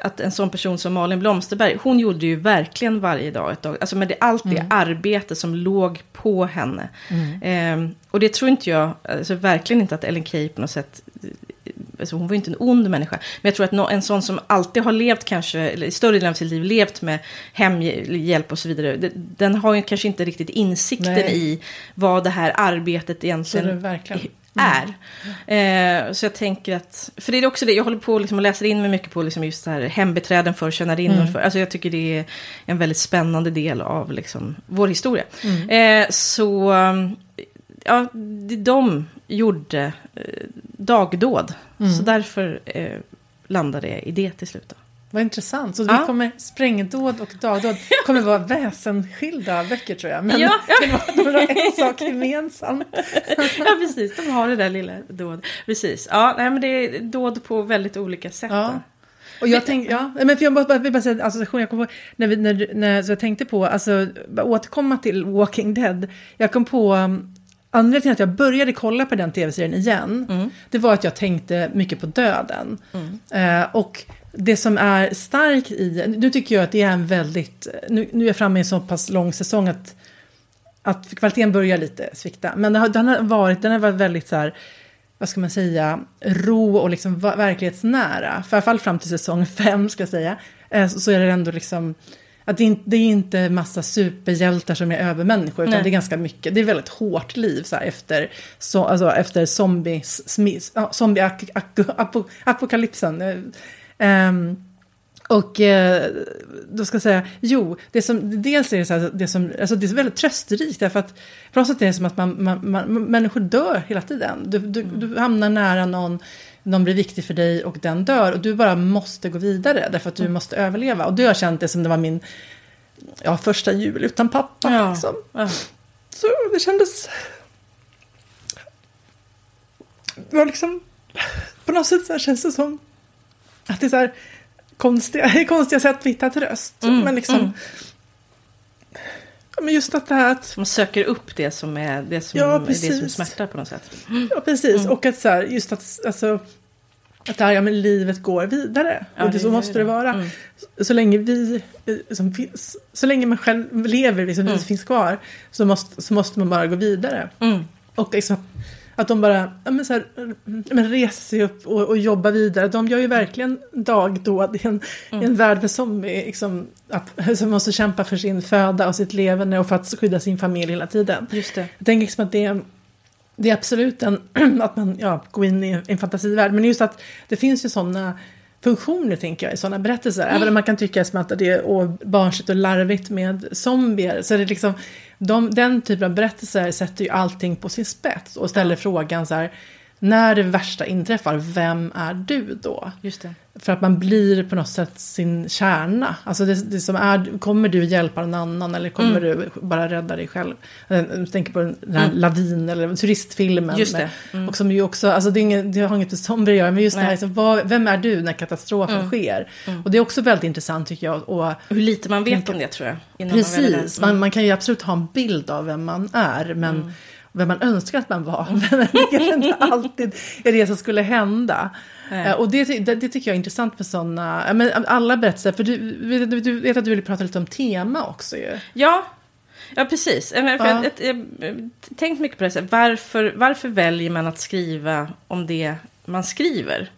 att en sån person som Malin Blomsterberg, hon gjorde ju verkligen varje dag ett dag. Alltså med det, allt det arbete som låg på henne. Ehm, och det tror inte jag, alltså verkligen inte att Ellen Key på något sätt, alltså hon var ju inte en ond människa. Men jag tror att nå- en sån som alltid har levt kanske, eller i större delen av sitt liv levt med hemhjälp och så vidare. det- Den har ju kanske inte riktigt insikten Nej. i vad det här arbetet Så egentligen det är verkligen. Är. Eh, så jag tänker att, för det är också det, jag håller på liksom och läser in mig mycket på liksom just det här hembiträden för tjänarinnor. För, alltså jag tycker det är en väldigt spännande del av liksom vår historia. Eh, så, um, ja, de gjorde eh, dagdåd. Så därför eh, landade jag i det till slut. Då. Vad intressant. Så Ja. vi kommer, sprängdåd och dagdåd kommer vara väsensskilda böcker tror jag. Men Ja, det har en sak gemensamt. ja, precis. De har det där lilla dåd. Precis. Ja, nej, men det är dåd på väldigt olika sätt. Ja. Och jag tänkte, ja, men för jag bara, vill bara säga association, jag kom på, när, vi, när, när så jag tänkte på, alltså, återkomma till Walking Dead, jag kom på, um, anledningen till att jag började kolla på den tv-serien igen, det var att jag tänkte mycket på döden. Eh, och det som är starkt i, nu tycker jag att det är en väldigt, nu, nu är jag framme i en så pass lång säsong att att kvaliteten börjar lite svikta. Men den har, den har varit, den har varit väldigt så här, vad ska man säga, ro och liksom verklighetsnära. För i alla fall fram till säsong fem ska jag säga. Eh, så, är det ändå liksom, att det, är inte- det är inte massa superhjältar som är övermänniskor. Utan Nej. det är ganska mycket, det är väldigt hårt liv så här, efter, så, alltså, efter zombies, smis, zombie apokalypsen. Ehm, Och eh, då ska jag säga, jo, det som, dels är det så här, det som, alltså det är väldigt trösterikt därför att på något sätt är det som att man, man, man, människor dör hela tiden. Du, du, mm. du hamnar nära någon, någon blir viktig för dig och den dör och du bara måste gå vidare därför att du mm. måste överleva. Och det har känt det som det var min ja, första jul utan pappa. Ja. Liksom. Ja. Så det kändes... Det var liksom... På något sätt så här känns det som att det är så här konstiga, konstiga sätt att hitta tröst. Mm, men liksom... Mm. Men just att det här att... Man söker upp det som är det som, ja, det som smärtar på något sätt. Ja, precis. Mm. Och att så här, just att, alltså, att det här, ja, men livet går vidare. Ja, och det, så måste det, det vara. Mm. Så, så, länge vi eh, som finns, så länge man själv lever, liksom, mm. finns kvar, så måste, så måste man bara gå vidare. Mm. Och liksom, att de bara ja, men så här, men reser sig upp och, och jobbar vidare. De gör ju verkligen dagdåd i en, mm. i en värld med zombie, liksom, att, som måste kämpa för sin föda och sitt levande och för att skydda sin familj hela tiden. Just det. Jag tänker liksom att det, det är absolut en, att man ja, går in i en fantasivärld. Men just att det finns ju sådana funktioner, tänker jag, i sådana berättelser. Mm. Även om man kan tycka som att det är barnsligt och larvigt med zombier. Så är det liksom, de, den typen av berättelser sätter ju allting på sin spets och ställer ja. frågan så här, när det värsta inträffar, vem är du då? Just det. För att man blir på något sätt sin kärna. Alltså det, det som är, kommer du hjälpa någon annan eller kommer mm. du bara rädda dig själv? Jag tänker på den här mm. Lavin eller turistfilmen. Just det. Mm. Och som ju också, alltså det, är inget, det har inget med zombier att göra, men just Nej. det här, så vad, vem är du när katastrofen mm. sker? Mm. Och det är också väldigt intressant tycker jag. Och, Hur lite man vet om det tror jag. Precis, man, man, man, kan ju absolut ha en bild av vem man är, men mm vem man önskar att man var. Men det kanske inte alltid är det som skulle hända. Nej. Eh, och det, det, det, tycker jag är intressant med sådana, men alla berättelser, för du, du, du, vet att du vill prata lite om tema också ju. Ja, ja precis. För ja. Jag, jag, jag, tänkt mycket på det, varför, varför väljer man att skriva om det man skriver?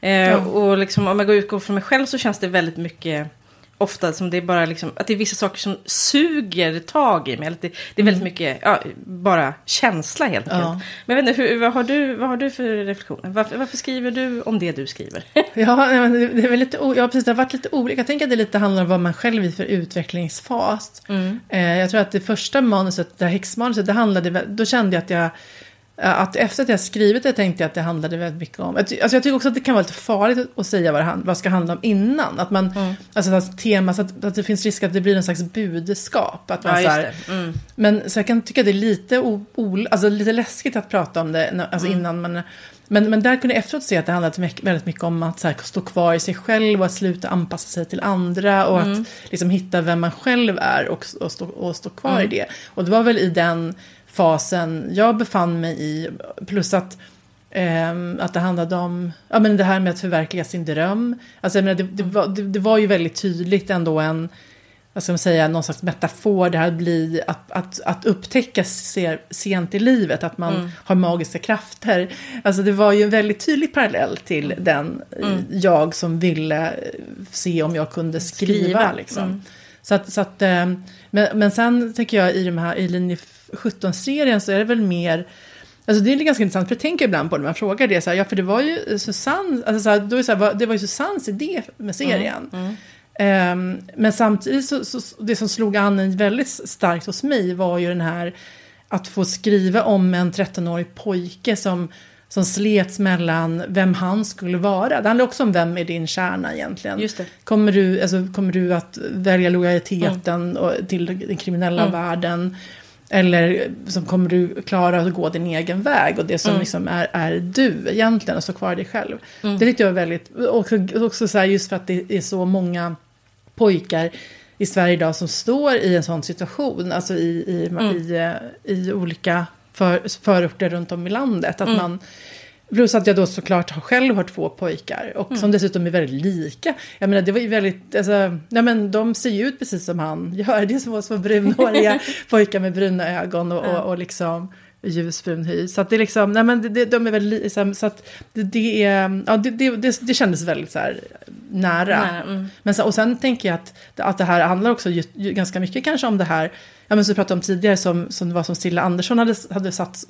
Eh, ja. Och liksom, om jag går utgår från mig själv så känns det väldigt mycket ofta som det är bara liksom, att det är vissa saker som suger tag i mig. Eller det, det är väldigt mm. mycket, ja, bara känsla helt enkelt. Ja. Men jag vet inte, hur, vad, har du, vad har du för reflektioner? Varför, varför skriver du om det du skriver? ja, det, är väl lite, ja, precis, det har varit lite olika. Jag tänker att det lite handlar om vad man själv är för utvecklingsfas. Mm. Eh, jag tror att det första manuset, det här häxmanuset, det handlade, då kände jag att jag att efter att jag skrivit det tänkte jag att det handlade väldigt mycket om... Alltså jag tycker också att det kan vara lite farligt att säga vad det vad ska handla om innan. Att man, mm. alltså att tema, så att, att, det finns risk att det blir en slags budskap. Att man, ja, så här, mm. Men så jag kan tycka det är lite, o, o, alltså lite läskigt att prata om det alltså mm. innan man... Men, men där kunde jag efteråt se att det handlade väldigt mycket om att så här, stå kvar i sig själv och att sluta anpassa sig till andra och att mm. liksom, hitta vem man själv är och, och, stå, och stå kvar i mm. det. Och det var väl i den fasen jag befann mig i. Plus att, eh, att det handlade om ja, men det här med att förverkliga sin dröm. Alltså, jag menar, det, det, var, det, det var ju väldigt tydligt ändå en vad ska man säga, någon slags metafor. Det här blir att, att, att upptäcka sent i livet, att man mm. har magiska krafter. Alltså det var ju en väldigt tydlig parallell till mm. den mm. jag som ville se om jag kunde skriva. skriva. Liksom. Mm. Så att, så att, eh, men, men sen tänker jag i de här, i linje 17-serien så är det väl mer Alltså det är ganska intressant, för jag tänker ibland på det när man frågar det. Så här, ja, för det var ju Susanne, alltså så här, då är det, så här, det var ju Susannes idé med serien. Mm, mm. Um, men samtidigt så, så, det som slog an väldigt starkt hos mig var ju den här att få skriva om en 13-årig pojke som som slets mellan vem han skulle vara. Det handlar också om vem är din kärna egentligen. Kommer, du, alltså, kommer du att välja lojaliteten mm. och, till den kriminella mm. världen? Eller som kommer du klara att gå din egen väg och det som mm. liksom är, är du egentligen och stå kvar dig själv. Mm. Det tyckte jag var väldigt, också, också så här, just för att det är så många pojkar i Sverige idag som står i en sån situation, alltså i, i, mm. i, i, olika för, förorter runt om i landet. Att mm. man, plus att jag då såklart har själv har två pojkar och mm. som dessutom är väldigt lika. Jag menar det var ju väldigt, alltså, nej men de ser ju ut precis som han gör. Det är små, små brunhåriga pojkar med bruna ögon och, och, och liksom ljusbrun hy. Så att det är liksom, nej men det, de är väl liksom, så att det, det är, ja det, det, det, kändes väldigt så här nära. Nära, mm. Men så, och sen tänker jag att, att det här handlar också ju, ganska mycket kanske om det här, ja men som vi pratade om tidigare, som, som var som Stilla Andersson hade, hade, satt,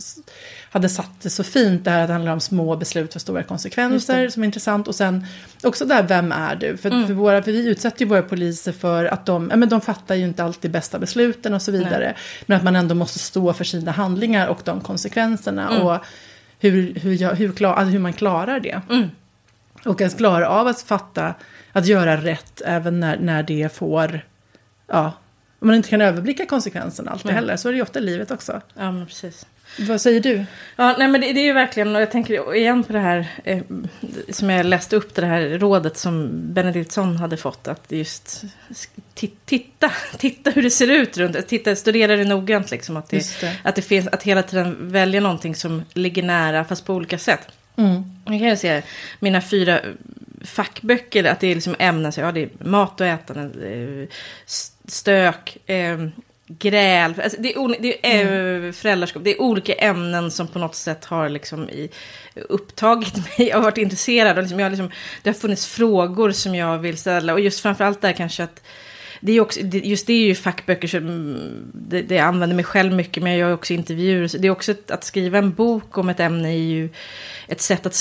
hade satt det så fint, det här att det handlar om små beslut för stora konsekvenser, som är intressant. Och sen också där, vem är du? För, Mm. för, våra, för vi utsätter ju våra poliser för att de, ja men de fattar ju inte alltid bästa besluten och så vidare. Men att man ändå måste stå för sina handlingar och de konsekvenserna. Mm. Och hur, hur, jag, hur, klar, alltså hur man klarar det. Mm. Och ens klara av att fatta, att göra rätt även när, när det får, ja, om man inte kan överblicka konsekvenserna alltid Nej. heller, så är det ju ofta i livet också. Ja, men precis. Vad säger du? Ja, nej, men det, det är ju verkligen, och jag tänker igen på det här eh, som jag läste upp, det här rådet som Benediktsson hade fått, att just ti- titta, titta hur det ser ut runt, titta, studera det noggrant liksom, att det, det. att det finns, att hela tiden välja någonting som ligger nära, fast på olika sätt. Mm. Jag kan ju se mina fyra fackböcker, att det är liksom ämnen, så ja det är mat och ätande, eh, stök, eh, gräl, alltså det är, det är eh, föräldraskap, det är olika ämnen som på något sätt har liksom i, upptagit mig, jag har varit intresserad. Och liksom, jag har liksom, det har funnits frågor som jag vill ställa. Och just framförallt där kanske att det är också, just det är ju fackböcker som mm, det, det jag använder mig själv mycket, men jag gör också intervjuer. Det är också ett, att skriva en bok om ett ämne är ju ett sätt att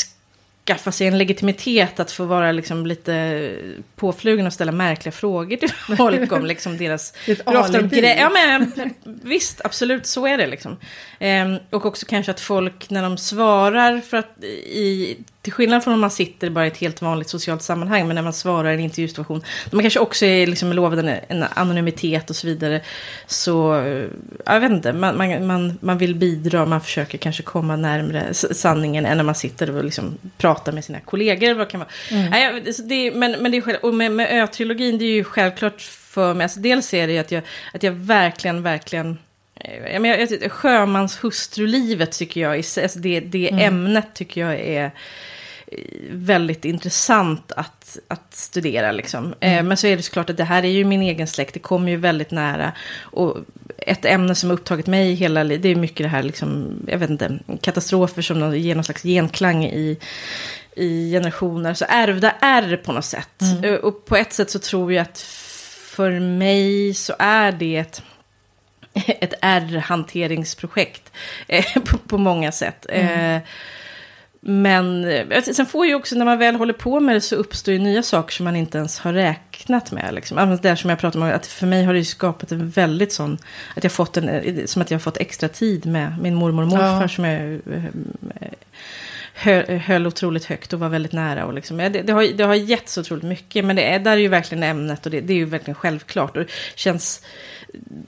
skaffa sig en legitimitet, att få vara liksom lite påflugen och ställa märkliga frågor till folk om liksom deras... Ett de alibi. Ja, men visst, absolut, så är det liksom. Ehm, och också kanske att folk när de svarar, för att i, till skillnad från om man sitter bara i ett helt vanligt socialt sammanhang, men när man svarar i en intervjusituation, man kanske också är liksom lovad en, en anonymitet och så vidare, så, eh, jag vet inte, man, man, man, man vill bidra, man försöker kanske komma närmare sanningen än när man sitter och liksom pratar med sina kollegor. Vad kan. Nej, jag vet, så det, men, men det är själv, och med, med Ö-trilogin, det är ju självklart för mig, alltså dels är det ju att jag, att jag verkligen, verkligen jag menar, jag tycker- jag, alltså det, det ämnet tycker jag är eh, väldigt intressant att, att studera. Liksom. Eh, men så är det såklart att det här är ju min egen släkt, det kommer ju väldigt nära. Och ett ämne som har upptagit mig hela livet, det är mycket det här, liksom, jag vet inte, katastrofer som ger någon slags genklang i, i generationer. Så ärvda är på något sätt. Eh, Och på ett sätt så tror jag att för mig så är det ett ett R-hanteringsprojekt eh, på, på många sätt. Eh, men eh, sen får ju också, när man väl håller på med det så uppstår ju nya saker som man inte ens har räknat med. Liksom. Det där som jag pratade om, att för mig har det ju skapat en väldigt sån, att jag fått en, som att jag har fått extra tid med min mormor och morfar Ja. som jag höll, höll otroligt högt och var väldigt nära. Och liksom, det, det, har, det har gett så otroligt mycket, men det är, där är ju verkligen ämnet och det, det är ju verkligen självklart. Och det känns,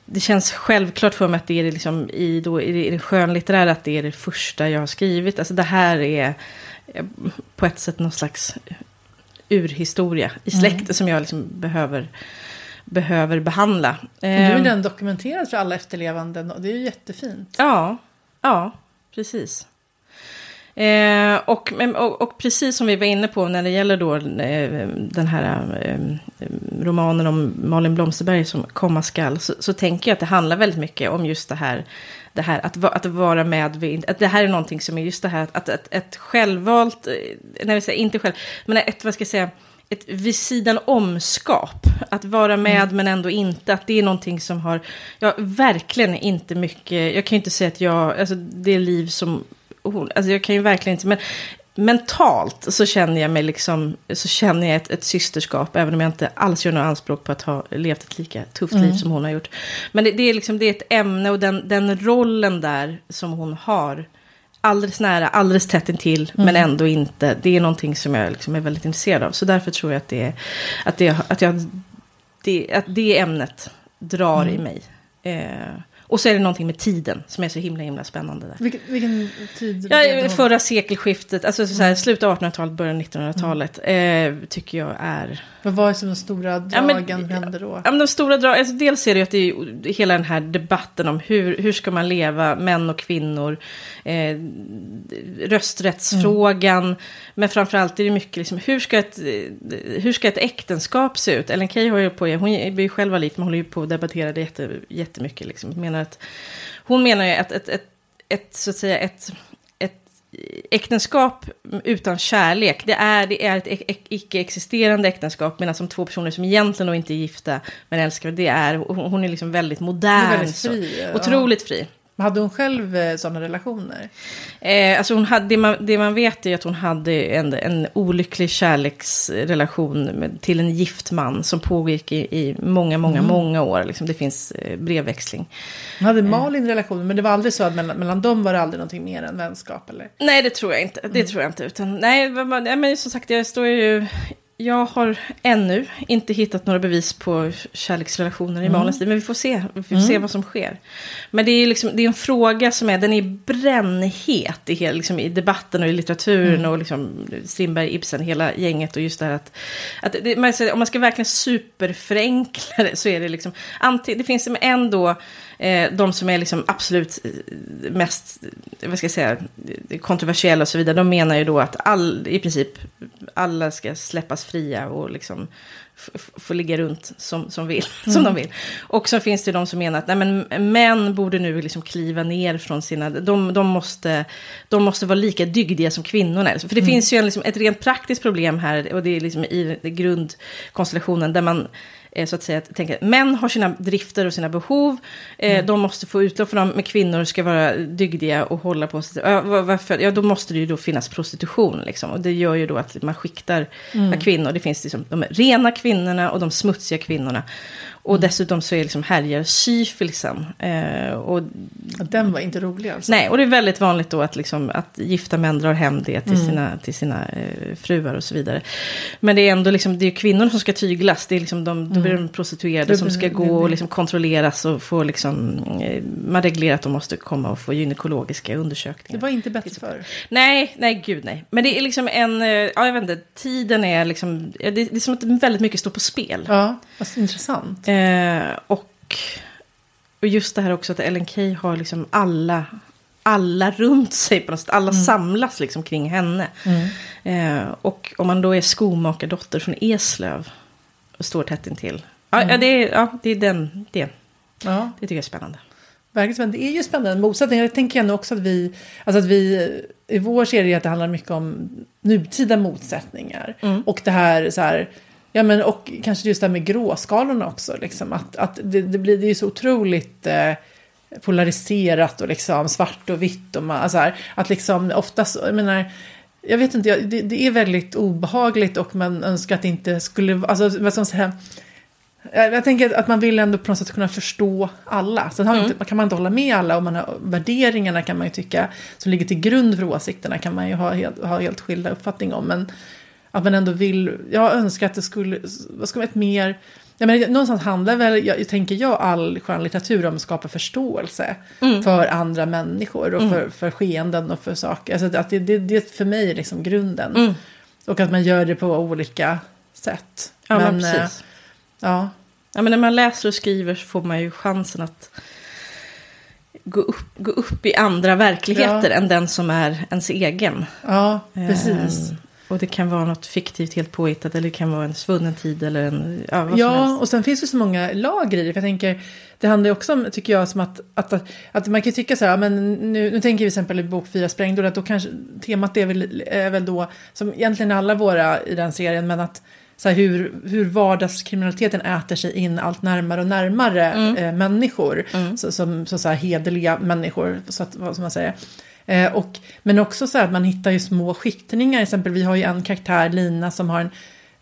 det känns självklart för mig att det är liksom i, då, i, det- i det skönlitterära att det är det första jag har skrivit. Alltså det här är eh, på ett sätt någon slags urhistoria i släkten som jag liksom behöver, behöver behandla. Nu är Ehm, den dokumenterad för alla efterlevande det är ju jättefint. Ja, ja, precis. Eh, och, och, och precis som vi var inne på när det gäller då eh, den här eh, romanen om Malin Blomsterberg som komma skall, så, så tänker jag att det handlar väldigt mycket om just det här, det här att, att vara med att det här är någonting som är just det här att, att, ett självvalt, eh, när vi säger inte själv, men ett, vad ska jag säga, ett vid sidan omskap. Att vara med men ändå inte. Att det är någonting som har, ja verkligen inte mycket, jag kan ju inte säga att jag, alltså det liv som alltså jag kan ju verkligen inte, men mentalt så känner jag mig liksom, så känner jag ett, ett systerskap, även om jag inte alls gör några anspråk på att ha levt ett lika tufft liv som hon har gjort. Men det, det är liksom, det är ett ämne och den, den rollen där som hon har, alldeles nära, alldeles tätt intill, men ändå inte. Det är någonting som jag liksom är väldigt intresserad av. Så därför tror jag att det, är- att det, att jag, det, att det ämnet drar i mig. Eh, och så är det någonting med tiden som är så himla, himla spännande där. Vilken, vilken tid? Ja, förra sekelskiftet, alltså så här, slutet av 1800-talet, början av 1900-talet, eh, tycker jag är... Vad var det som de stora Ja, men- dragen hände då? Ja, men de stora drag, alltså dels är det ju att det är hela den här debatten om hur, hur ska man leva, män och kvinnor, eh, rösträttsfrågan, men framförallt är det mycket liksom, hur ska ett, eh, hur ska ett äktenskap se ut? Ellen Key har ju på, hon är ju själv liv, men håller ju på att debattera det jätte, jättemycket. Liksom. Menar att, hon menar ju att ett, ett, ett, så att säga, ett, ett äktenskap utan kärlek, det är, det är ett icke-existerande äktenskap, medan som två personer som egentligen då inte är gifta, men älskar, det är, hon är liksom väldigt modern. Väldigt fri, så, otroligt fri. Hade hon själv eh, sådana relationer? Eh, alltså hon hade, det, man, det man vet är att hon hade en, en olycklig kärleksrelation med, till en gift man som pågick i, i många, många, mm. många år. Liksom, det finns eh, brevväxling. Hon hade eh. Malin relationer, men det var aldrig så att mellan, mellan dem var det aldrig någonting mer än vänskap? Eller? Nej, det tror jag inte. Det mm. tror jag inte. Utan, nej, men som sagt, jag står ju jag har ännu inte hittat några bevis på kärleksrelationer i mm. Malins liv. Men vi får se, vi får mm. se vad som sker. Men det är, liksom, det är en fråga som är, den är brännhet i, hela, liksom, i debatten och i litteraturen. Mm. Och liksom, Strindberg, Ibsen, hela gänget. Och just det här att, att det, man, om man ska verkligen superförenkla det så är det liksom, det finns ändå eh, de som är liksom absolut eh, mest, vad ska jag säga, kontroversiella och så vidare, de menar ju då att all, i princip alla ska släppas fria och liksom få ligga runt som, som, vill, mm. som de vill. Och så finns det de som menar att nej, men, män borde nu liksom kliva ner från sina... De, de, måste, de måste vara lika dygdiga som kvinnorna. För det mm. finns ju en, liksom, ett rent praktiskt problem här, och det är liksom i grundkonstellationen, där man så att säga, tänker att män har sina drifter och sina behov. Eh, mm. De måste få utlopp för dem, men kvinnor ska vara dygdiga och hålla på sig. Varför? Ja, då måste det ju då finnas prostitution. Liksom. Och det gör ju då att man skiktar mm. kvinnor. Det finns liksom de rena kvinnorna och de smutsiga kvinnorna. Och mm. dessutom så är liksom härjar syfilisen. Eh, och, Den var inte rolig alltså? Nej, och det är väldigt vanligt då att, liksom, att gifta män drar hem det till mm. sina, till sina eh, fruar och så vidare. Men det är ändå liksom, det är kvinnorna som ska tyglas. Det är liksom de, mm. då blir de prostituerade som ska gå och liksom kontrolleras och få liksom, eh, man reglerar att de måste komma och få gynekologiska undersökningar. Det var inte bättre förr? Nej, nej gud nej. Men det är liksom en, eh, ja jag vet inte, tiden är liksom, det, det är som att väldigt mycket står på spel. Ja, vad intressant. Eh, och, och just det här också att Ellen Key har liksom alla, alla runt sig på något sätt. Alla mm. samlas liksom kring henne. Mm. Eh, och om man då är skomakardotter från Eslöv och står tätt intill. Ja, mm. ja, det, är, ja det är den, det. Ja. Det tycker jag är spännande. Verkligen, det är ju spännande motsättning. Jag tänker ändå också att vi, alltså att vi i vår serie att det handlar mycket om nutida motsättningar. Mm. Och det här så här, Ja, men och kanske just det här med gråskalorna också. Liksom, att att det, det blir det är så otroligt eh, polariserat och liksom svart och vitt. Och man, alltså här, att liksom oftast, jag menar, jag vet inte, det, det, är väldigt obehagligt och man önskar att det inte skulle, alltså vad ska man säga, jag tänker att man vill ändå på något sätt kunna förstå alla. Sen har mm. inte, kan man inte hålla med alla och man har, värderingarna kan man ju tycka som ligger till grund för åsikterna kan man ju ha helt, ha helt skilda uppfattning om. Men att man ändå vill, jag önskar att det skulle, vad ska man ett mer, jag menar, någonstans handlar väl, jag, tänker jag, all skönlitteratur om att skapa förståelse mm. för andra människor och mm. för, för skeenden och för saker. Alltså att det, det, det är för mig liksom grunden. Mm. Och att man gör det på olika sätt. Ja, men, men precis. Äh, ja. ja, men när man läser och skriver så får man ju chansen att gå upp, gå upp i andra verkligheter ja. än den som är ens egen. Ja, precis. Um, och det kan vara något fiktivt, helt påhittat, eller det kan vara en svunnen tid eller en... Ja, vad ja och sen finns det så många lager i det. För jag tänker, det handlar ju också om, tycker jag, som att, att, att man kan tycka så här, men nu, nu tänker vi till exempel i bok fyra sprängdåd, att då kanske temat är väl, är väl då, som egentligen alla våra i den serien, men att så här, hur, hur vardagskriminaliteten äter sig in allt närmare och närmare mm. eh, människor. Mm. Så, som så, så här, hederliga människor, så att, vad man säger. Eh, och, men också så att man hittar ju små skiktningar. Till exempel vi har ju en karaktär, Lina, som har en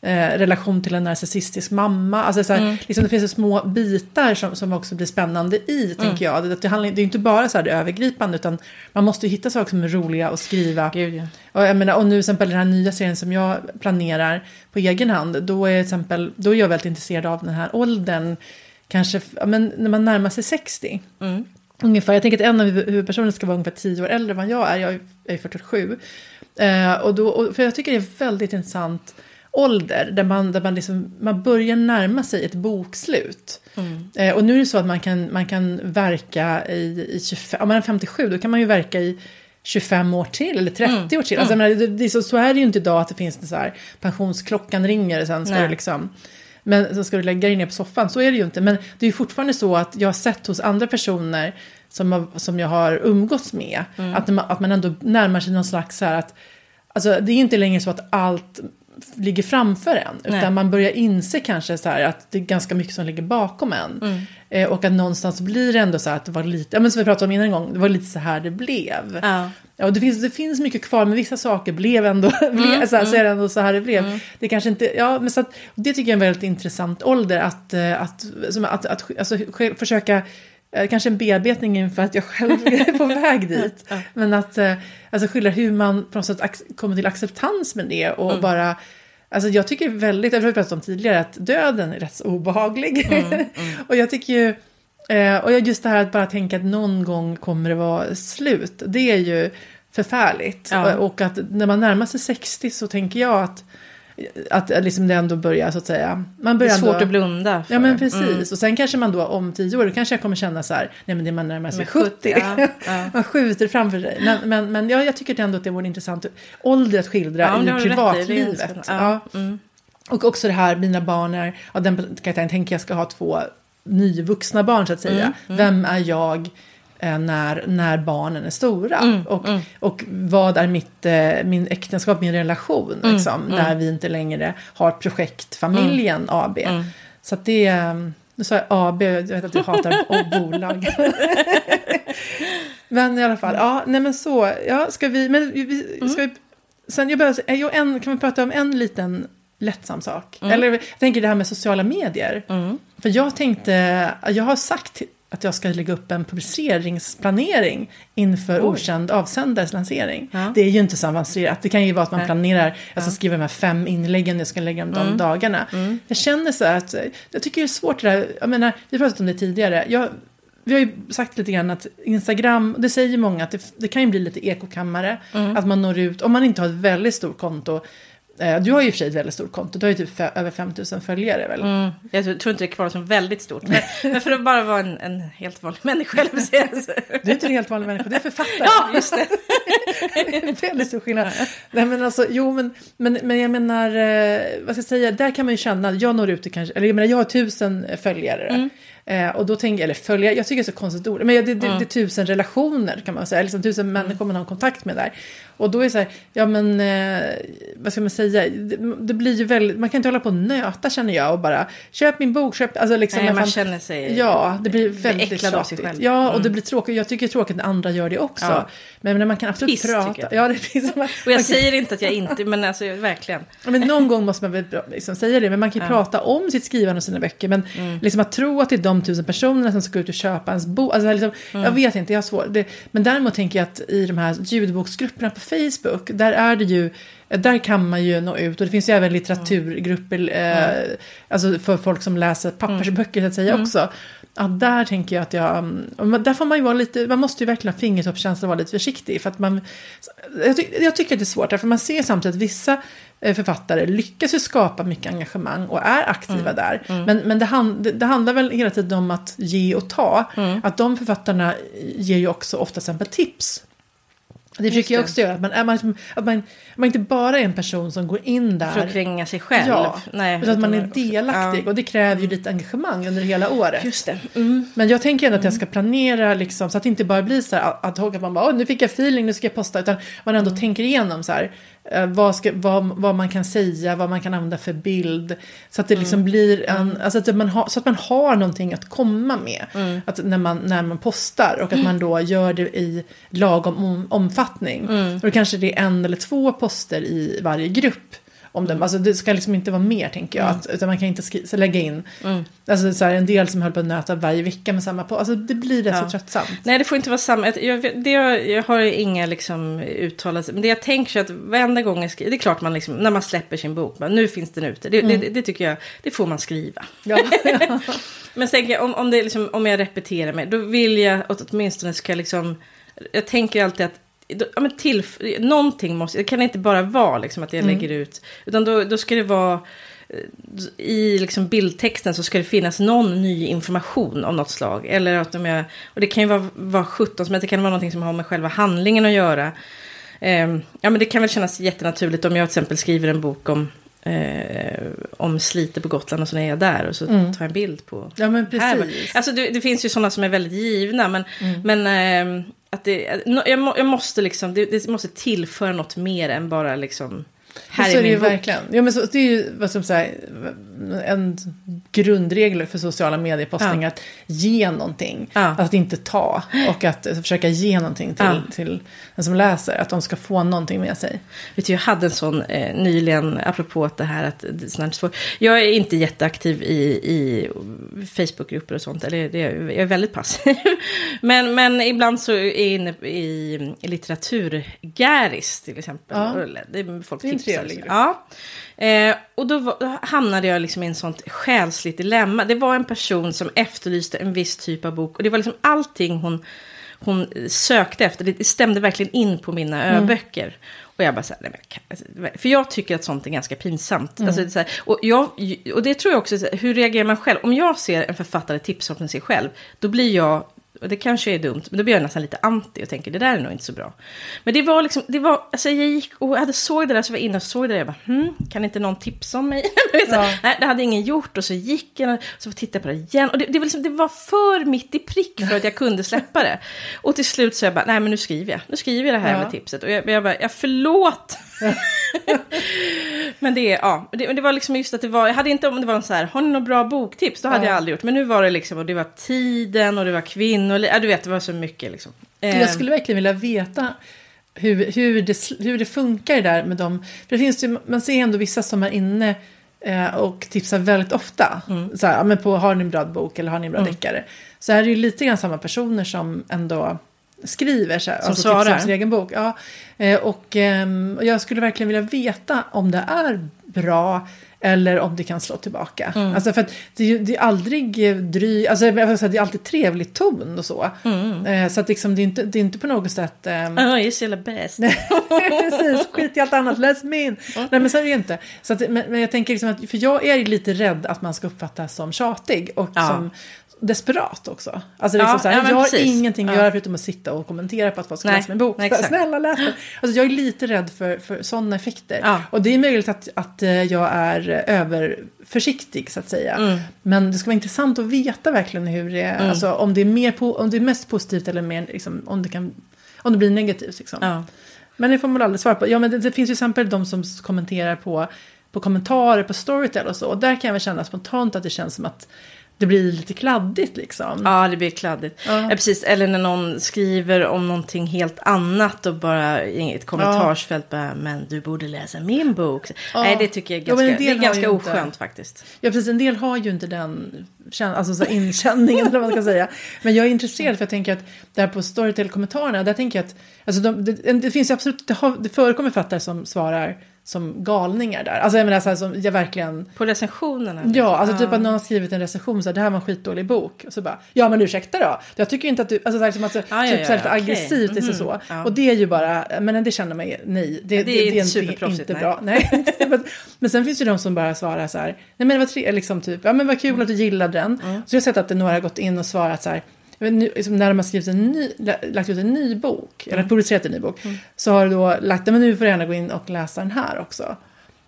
eh, relation till en narcissistisk mamma. Alltså så här, mm. liksom det finns ju små bitar som, som också blir spännande i, mm. tänker jag. Det, det, handlar, det är inte bara så här det övergripande, utan man måste ju hitta saker som är roliga att skriva. Gud, ja. och, jag menar, och nu till exempel den här nya serien som jag planerar på egen hand, då är, exempel, då är jag väldigt intresserad av den här åldern, kanske men, när man närmar sig 60. Mm. Ungefär, jag tänker att en av huvudpersonerna ska vara ungefär tio år äldre än vad jag är. Jag är 47. Eh, och då, och, för jag tycker det är väldigt intressant ålder där man, där man, liksom, man börjar närma sig ett bokslut. Mm. Eh, och nu är det så att man kan, man kan verka i, i 25, om man är 57 då kan man ju verka i 25 år till eller 30 mm. år till. Alltså, mm. menar, det, det, så, så är det ju inte idag att det finns en så här pensionsklockan ringer och sen ska Nej. det liksom men så ska du lägga dig ner på soffan. Så är det ju inte. Men det är ju fortfarande så att jag har sett hos andra personer som, har, som jag har umgåtts med. Att, man, att man ändå närmar sig någon slags så här att, alltså det är inte längre så att allt ligger framför en. Utan Nej. man börjar inse kanske så här att det är ganska mycket som ligger bakom en. Eh, och att någonstans blir det ändå så här att det var lite, ja men som vi pratade om innan en gång, det var lite så här det blev. Ja. Ja, och det, finns, det finns mycket kvar, men vissa saker blev ändå, blev, så, här, så är det ändå så här det blev. Det kanske inte, ja, men så att, det tycker jag är en väldigt intressant ålder, att, eh, att, som, att, att alltså, försöka, eh, kanske en bearbetning inför att jag själv är på väg dit, men att eh, alltså, skildra hur man på något sätt kommer till acceptans med det och bara Alltså jag tycker väldigt, jag har pratat om tidigare, att döden är rätt så obehaglig. och jag tycker ju, eh, och just det här att bara tänka att någon gång kommer det vara slut, det är ju förfärligt. Ja. Och, och att när man närmar sig 60 så tänker jag att, att liksom det ändå börjar så att säga. Man Det börjar är svårt ändå, att blunda för. Ja men precis. Mm. Och sen kanske man då om tio år, då kanske jag kommer känna så här, nej men det är man närmar sig Men 70. 70, ja, ja. man skjuter framför sig. Men, men, men ja, jag tycker ändå att det vore intressant ålder att skildra Ja, det i i. Det privatlivet. spännande. Ja. Ja. Mm. Och också det här, mina barn är, ja, den karaktären tänker jag ska ha två nyvuxna barn så att säga. Mm, Vem är jag eh, när, när barnen är stora? Mm, och, och vad är mitt, eh, min äktenskap, min relation, Mm, liksom, när vi inte längre har projektfamiljen Mm. AB. Så att det, eh, nu sa jag AB, jag vet att du hatar bolag. men i alla fall, ja, nej men så, ja, ska vi, men vi- ska vi, sen jag börjar, jag en, kan vi prata om en liten lättsam sak? Eller jag tänker det här med sociala medier. För jag tänkte, jag har sagt att jag ska lägga upp en publiceringsplanering inför okänd avsändares lansering. Ja. Det är ju inte så avancerat. Det kan ju vara att man planerar, jag ska skriva de här fem inläggen, jag ska lägga dem de dagarna. Jag känner så här att, jag tycker det är svårt det där, jag menar, vi har pratat om det tidigare. Jag, vi har ju sagt lite grann att Instagram, det säger många att det, det kan ju bli lite ekokammare. Att man når ut, om man inte har ett väldigt stort konto. Eh, du har ju i och för sig ett väldigt stort konto, du har ju typ över 5000 följare väl? Mm. Jag tror inte det kvar som väldigt stort. Men, men för att bara vara en, en helt vanlig människa. Eller? Du är inte en helt vanlig människa, du är författare. ja, just det. väldigt stor skillnad. Nej men alltså, jo men, men, men jag menar, eh, vad ska jag säga, där kan man ju känna, jag når ut till kanske, eller jag menar jag har tusen följare. Mm. Eh, och då tänker jag, eller följare, jag tycker det är så konstigt ord, men det, det, Mm. det är tusen relationer kan man säga, liksom tusen människor man har kontakt med där. Och då är det så här, ja men, eh, vad ska man säga, det, det blir ju väldigt, man kan inte hålla på och nöta känner jag och bara, köp min bok, köp, alltså liksom. Nej, man fan- känner sig Ja, det blir väldigt tjatigt. Mm. Ja, och det blir tråkigt. Jag tycker det är tråkigt när andra gör det också. Ja. Men när man kan absolut Piss, prata. jag. Ja, det är piss. Man, Och jag man säger inte att jag inte, men alltså verkligen. men någon gång måste man väl liksom säga det. Men man kan ju prata om sitt skrivande och sina böcker. Men Mm. liksom att tro att det är de tusen personerna som ska gå ut och köpa ens bok. Alltså liksom, Mm. Jag vet inte, jag har svårt. Det, men däremot tänker jag att i de här ljudboksgrupperna på Facebook. Där är det ju där kan man ju nå ut och det finns ju även litteraturgrupper, eh, alltså för folk som läser pappersböcker så att säga också. Att där tänker jag att jag, mm, där får man ju vara lite, man måste ju verkligen ha fingertoppskänsla och vara lite försiktig. För att man, jag, ty, jag tycker att det är svårt, för man ser samtidigt att vissa eh, författare lyckas ju skapa mycket engagemang och är aktiva där. Men, men det, hand, det, det handlar väl hela tiden om att ge och ta. Att de författarna ger ju också ofta exempel tips. Det försöker jag också göra, att man, är man, att man, man inte bara är en person som går in där. För att kränga sig själv. Ja, Nej, utan att man är delaktig. Ja. Och det kräver ju lite engagemang under hela året. Just det. Mm. Men jag tänker ändå att jag ska planera liksom, så att det inte bara blir så här att man bara, nu fick jag feeling, nu ska jag posta. Utan man ändå tänker igenom så här, vad, ska, vad, vad man kan säga, vad man kan använda för bild. Så att det liksom blir en, alltså att man har, så att man har någonting att komma med. Att när, man, när man postar och att man då gör det i lagom om, omfattning. Och då kanske det är en eller två poster i varje grupp. Om dem. Alltså det ska liksom inte vara mer tänker jag. Att, utan man kan inte skri- så lägga in. Alltså så här, en del som höll på att nöta varje vecka med samma på. Alltså det blir rätt Ja. så tröttsamt. Nej, det får inte vara samma. Jag, det, jag, jag har inga liksom, uttalanden. Men det jag tänker är att varenda gång jag skriver. Det är klart man liksom, när man släpper sin bok. Bara, nu finns den ute. Det, det, det tycker jag, det får man skriva. Ja. Men tänker jag, om, om, det liksom, om jag repeterar mig. Då vill jag åtminstone ska liksom. Jag tänker alltid att. Ja, men till, någonting måste, det kan inte bara vara liksom att jag lägger ut. Utan då, då ska det vara eh, i liksom bildtexten så ska det finnas någon ny information av något slag. Eller att om jag, och det kan ju vara, vara 17 som helst, det kan vara någonting som har med själva handlingen att göra. Ehm, ja men det kan väl kännas jättenaturligt om jag till exempel skriver en bok om eh, om Slite på Gotland och så när jag är där och så tar jag en bild på Ja, men här. precis. Alltså det, det finns ju sådana som är väldigt givna men, men eh, att det, jag, må, jag måste liksom, det, det måste tillföra något mer än bara liksom här så är är det ju min bok. verkligen. Ja, men så, det är ju vad som säger, en grundregel för sociala medier-postningar. Att ge någonting. Ja. Att inte ta. Och att försöka ge någonting till, Ja. till den som läser. Att de ska få någonting med sig. Vet du, jag hade en sån eh, nyligen, apropå det här att snart svårt. Jag är inte jätteaktiv i, i Facebookgrupper och sånt. Eller det, jag är väldigt passiv. men, men ibland så är jag inne i, litteraturgäris till exempel. Ja. Det är folk Det är. Trevlig. Ja. Eh, och då, var, då hamnade jag liksom i en sånt själsligt dilemma. Det var en person som efterlyste en viss typ av bok. Och det var liksom allting hon, hon sökte efter. Det stämde verkligen in på mina Mm. ö-böcker. Och jag bara så här, nej men alltså, för jag tycker att sånt är ganska pinsamt. Mm. Alltså, här, och, jag, och det tror jag också, hur reagerar man själv? Om jag ser en författare tipsa om sig själv, då blir jag, och det kanske är dumt, men då blir jag nästan lite anti och tänker det där är nog inte så bra. Men det var liksom, det var, alltså jag gick och hade såg det där, så var jag inne och såg det där, jag bara, hmm, kan inte någon tipsa om mig? Ja. Nej, det hade ingen gjort och så gick jag och så tittade jag på det igen. Och det, det, var liksom, det var för mitt i prick för att jag kunde släppa det. Och till slut så jag bara, nej men nu skriver jag. Nu skriver jag det här Ja. med tipset. Och jag, jag bara, ja förlåt. men det, ja, det, det var liksom just att det var, jag hade inte om det var en så här, har ni något bra boktips? Då hade Ja. jag aldrig gjort. Men nu var det liksom, och det var tiden och det var kvinnor, ja du vet det var så mycket liksom. Eh, Jag skulle verkligen vilja veta hur, hur, det, hur det funkar det där med dem. För det finns ju, man ser ändå vissa som är inne eh, och tipsar väldigt ofta. Mm. Så här, men på, har ni en bra bok eller har ni en bra deckare? Så är det ju lite grann samma personer som ändå skriver. Så här, alltså tipsar svarar. om sin egen bok. Ja, eh, och ehm, och jag skulle verkligen vilja veta om det är bra eller om det kan slå tillbaka. Mm. Alltså för att det det är aldrig eh, dry, alltså säga, det är alltid trevlig ton och så. Mm. Eh, så att liksom, det, är inte, det är inte på något sätt... Ja, just jävla bäst. Precis, skit i allt annat, läs min. Nej men så är det ju inte. Så att, men, men jag tänker liksom att, för jag är lite rädd att man ska uppfattas som tjatig och Ja. som desperat också. Alltså liksom Ja, så här, ja, jag har precis. ingenting att Ja. göra förutom att sitta och kommentera på att folk ska läsa min bok. nej, exakt. Snälla läs den. Alltså jag är lite rädd för, för sådana effekter. Och det är möjligt att, att eh, jag är eh, överförsiktig så att säga. Mm. Men det ska vara intressant att veta verkligen hur det är. Alltså om det är, mer på, om det är mest positivt eller mer liksom, om, det kan, om det blir negativt. Liksom. Men det får man aldrig svara på. Ja, men det, det finns ju till exempel de som kommenterar på, på kommentarer på Storytel och så. Och där kan jag väl känna spontant att det känns som att det blir lite kladdigt liksom. Ja, det blir kladdigt. Ja. Ja. precis. Eller när någon skriver om någonting helt annat och bara i ett kommentarsfält bara, men du borde läsa min bok. Ja. Nej, det tycker jag är Ja, ganska, det är ganska inte- oskönt faktiskt. Ja, precis. En del har ju inte den alltså, så inkänningen, eller vad man ska säga. Men jag är intresserad för jag tänker att där på Storytel-kommentarerna, där tänker jag att alltså, de, det, det finns ju absolut, det, har, det förekommer författare som svarar som galningar där. Alltså jag menar så här, som jag verkligen På recensionerna? liksom. Ja, alltså typ att någon har skrivit en recension så här, det här var en skitdålig bok. Och så bara, ja men ursäkta då. Jag tycker inte att du, alltså så här, som att, så, Ja, ja, typ så här, ja, lite okej. aggressivt, liksom Mhm, så. ja. Och det är ju bara, men det känner man ju, nej. Det, det är inte superproffsigt, inte nej. bra. Nej. men, sen finns det ju de som bara svarar så här, nej men det var tre, liksom typ, ja men vad kul att du gillade den. Mm. Så jag har sett att det några har gått in och svarat så här, nu, liksom, när de har skrivit en ny, lagt ut en ny bok, Mm. eller publicerat en ny bok, så har du då lagt, men nu får du gärna gå in och läsa den här också.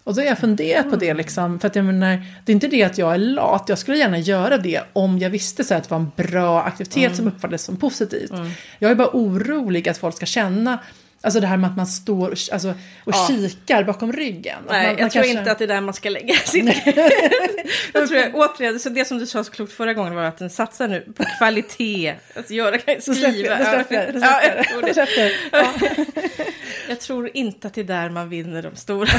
Och då har jag funderat på det liksom, för att jag menar, det är inte det att jag är lat, jag skulle gärna göra det om jag visste så att det var en bra aktivitet som uppfattades som positivt. Jag är bara orolig att folk ska känna, alltså det här med att man står och, alltså, och Ja. kikar bakom ryggen. Nej, man, jag man tror kanske- inte att det är där man ska lägga sitt jag tror jag, återigen, så det som du sa så klokt förra gången var att den satsar nu på kvalitet. Att göra, skriva. släpper då släpper Ja, släpper det. släpper. Ja. jag tror inte att det är där man vinner de stora.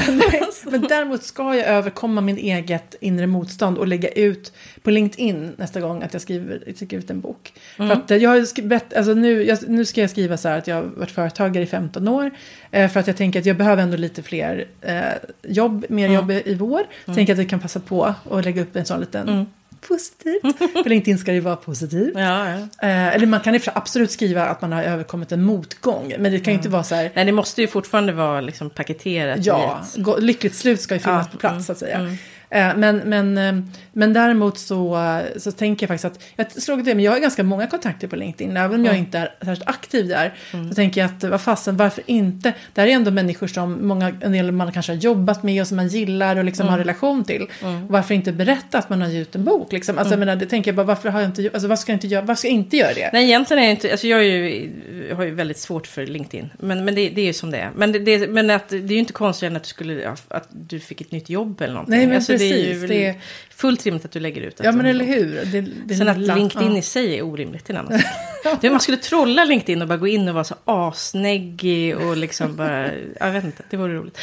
Men däremot ska jag överkomma min eget inre motstånd och lägga ut på LinkedIn nästa gång att jag skriver, skriver ut en bok. För att jag har skrivit, alltså nu, jag, nu ska jag skriva så här att jag har varit företagare i 15 år. Eh, för att jag tänker att jag behöver ändå lite fler eh, jobb, mer jobb i, vår. Tänker att vi kan passa på och lägga upp en sån liten positivt. För LinkedIn ska ju vara positivt. Ja, ja. Eh, eller man kan ju absolut skriva att man har överkommit en motgång. Men det kan ju inte vara så här. Nej, det måste ju fortfarande vara liksom paketerat Ja, ett... lyckligt slut ska ju finnas Ja, på plats mm, så att säga. Eh, men, men, eh, men däremot så, så tänker jag faktiskt att, jag slog det, men jag har ganska många kontakter på LinkedIn, även om jag inte är särskilt aktiv där. Så tänker jag att vad fasen, varför inte? Det här är ändå människor som många, en del man kanske har jobbat med och som man gillar och liksom har relation till. Och varför inte berätta att man har gjort en bok? Liksom? Alltså, jag menar, det tänker jag bara, varför har jag inte, alltså, varför ska jag inte göra, varför ska jag inte göra det? Nej, egentligen är jag inte, alltså jag, är ju, jag har ju väldigt svårt för LinkedIn. Men, men det, det är ju som det är. Men, det, det, men att, det är ju inte konstigt att du, skulle, att du fick ett nytt jobb eller någonting. Nej, men alltså, Det är det- fullt rimligt att du lägger ut. Ja men eller hur? Det, det Sen att LinkedIn ja. i sig är orimligt, är en annan Det- Man skulle trolla LinkedIn och bara gå in och vara så asnäggig och liksom bara, jag vet inte, det vore roligt.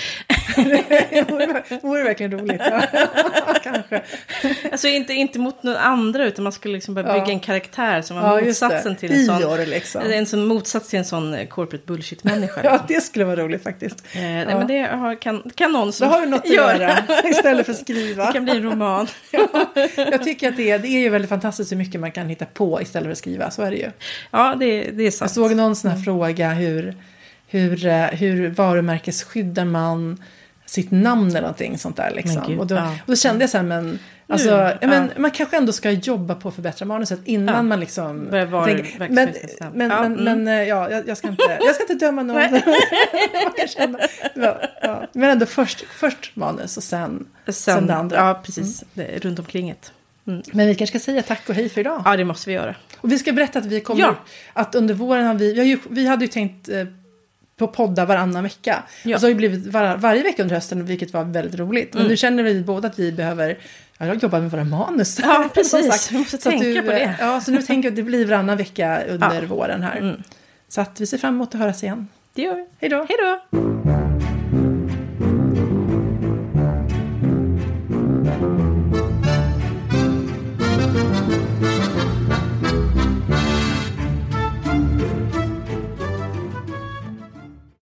det vore, vore verkligen roligt. Ja. Kanske. Alltså inte, inte mot några andra utan man skulle liksom bara Ja. bygga en karaktär som var Ja, motsatsen till en sån, liksom. en sån motsats till en sån eh, corporate bullshit-människa. Ja, det skulle vara roligt faktiskt. Eh, nej, men det har, kan, kan någon Då som har du något att göra istället för att skriva. Det kan bli en roman. Jag tycker att det är, det är ju väldigt fantastiskt hur mycket man kan hitta på istället för att skriva. Så är det ju. Ja, det, det är Jag sant. såg någon sån här fråga hur, hur, eh, hur varumärkesskyddar man sitt namn eller någonting sånt där. Liksom. Gud, och, då, ja. och då kände jag så här, men, alltså, Nu, ja, men, man kanske ändå ska jobba på att förbättra manuset innan Ja. man liksom... Vara tänker- men, men, men, mm. men eh, ja, jag, jag, ska inte, jag ska inte döma någon. Man. Men ändå först, först manus och sen, sen, Sen, det andra. Mm. Ja, precis. Det, är runt omkring ett. Men vi kanske ska säga tack och hej för idag. Ja, det måste vi göra. Och vi ska berätta att vi kommer, Ja. att under våren har vi, vi, har ju, vi hade ju tänkt eh, på podda varannan vecka. Ja. Och så har det blivit var, varje vecka under hösten, vilket var väldigt roligt. Mm. Men nu känner vi båda att vi behöver ja, jag jobbar med våra manus. Ja, precis. Vi måste Så tänka på det. eh, Ja, så nu tänker jag att det blir varannan vecka under Ja. våren här. Mm. Så att vi ser fram emot att höras igen. Det gör vi. Hej då! Hej då!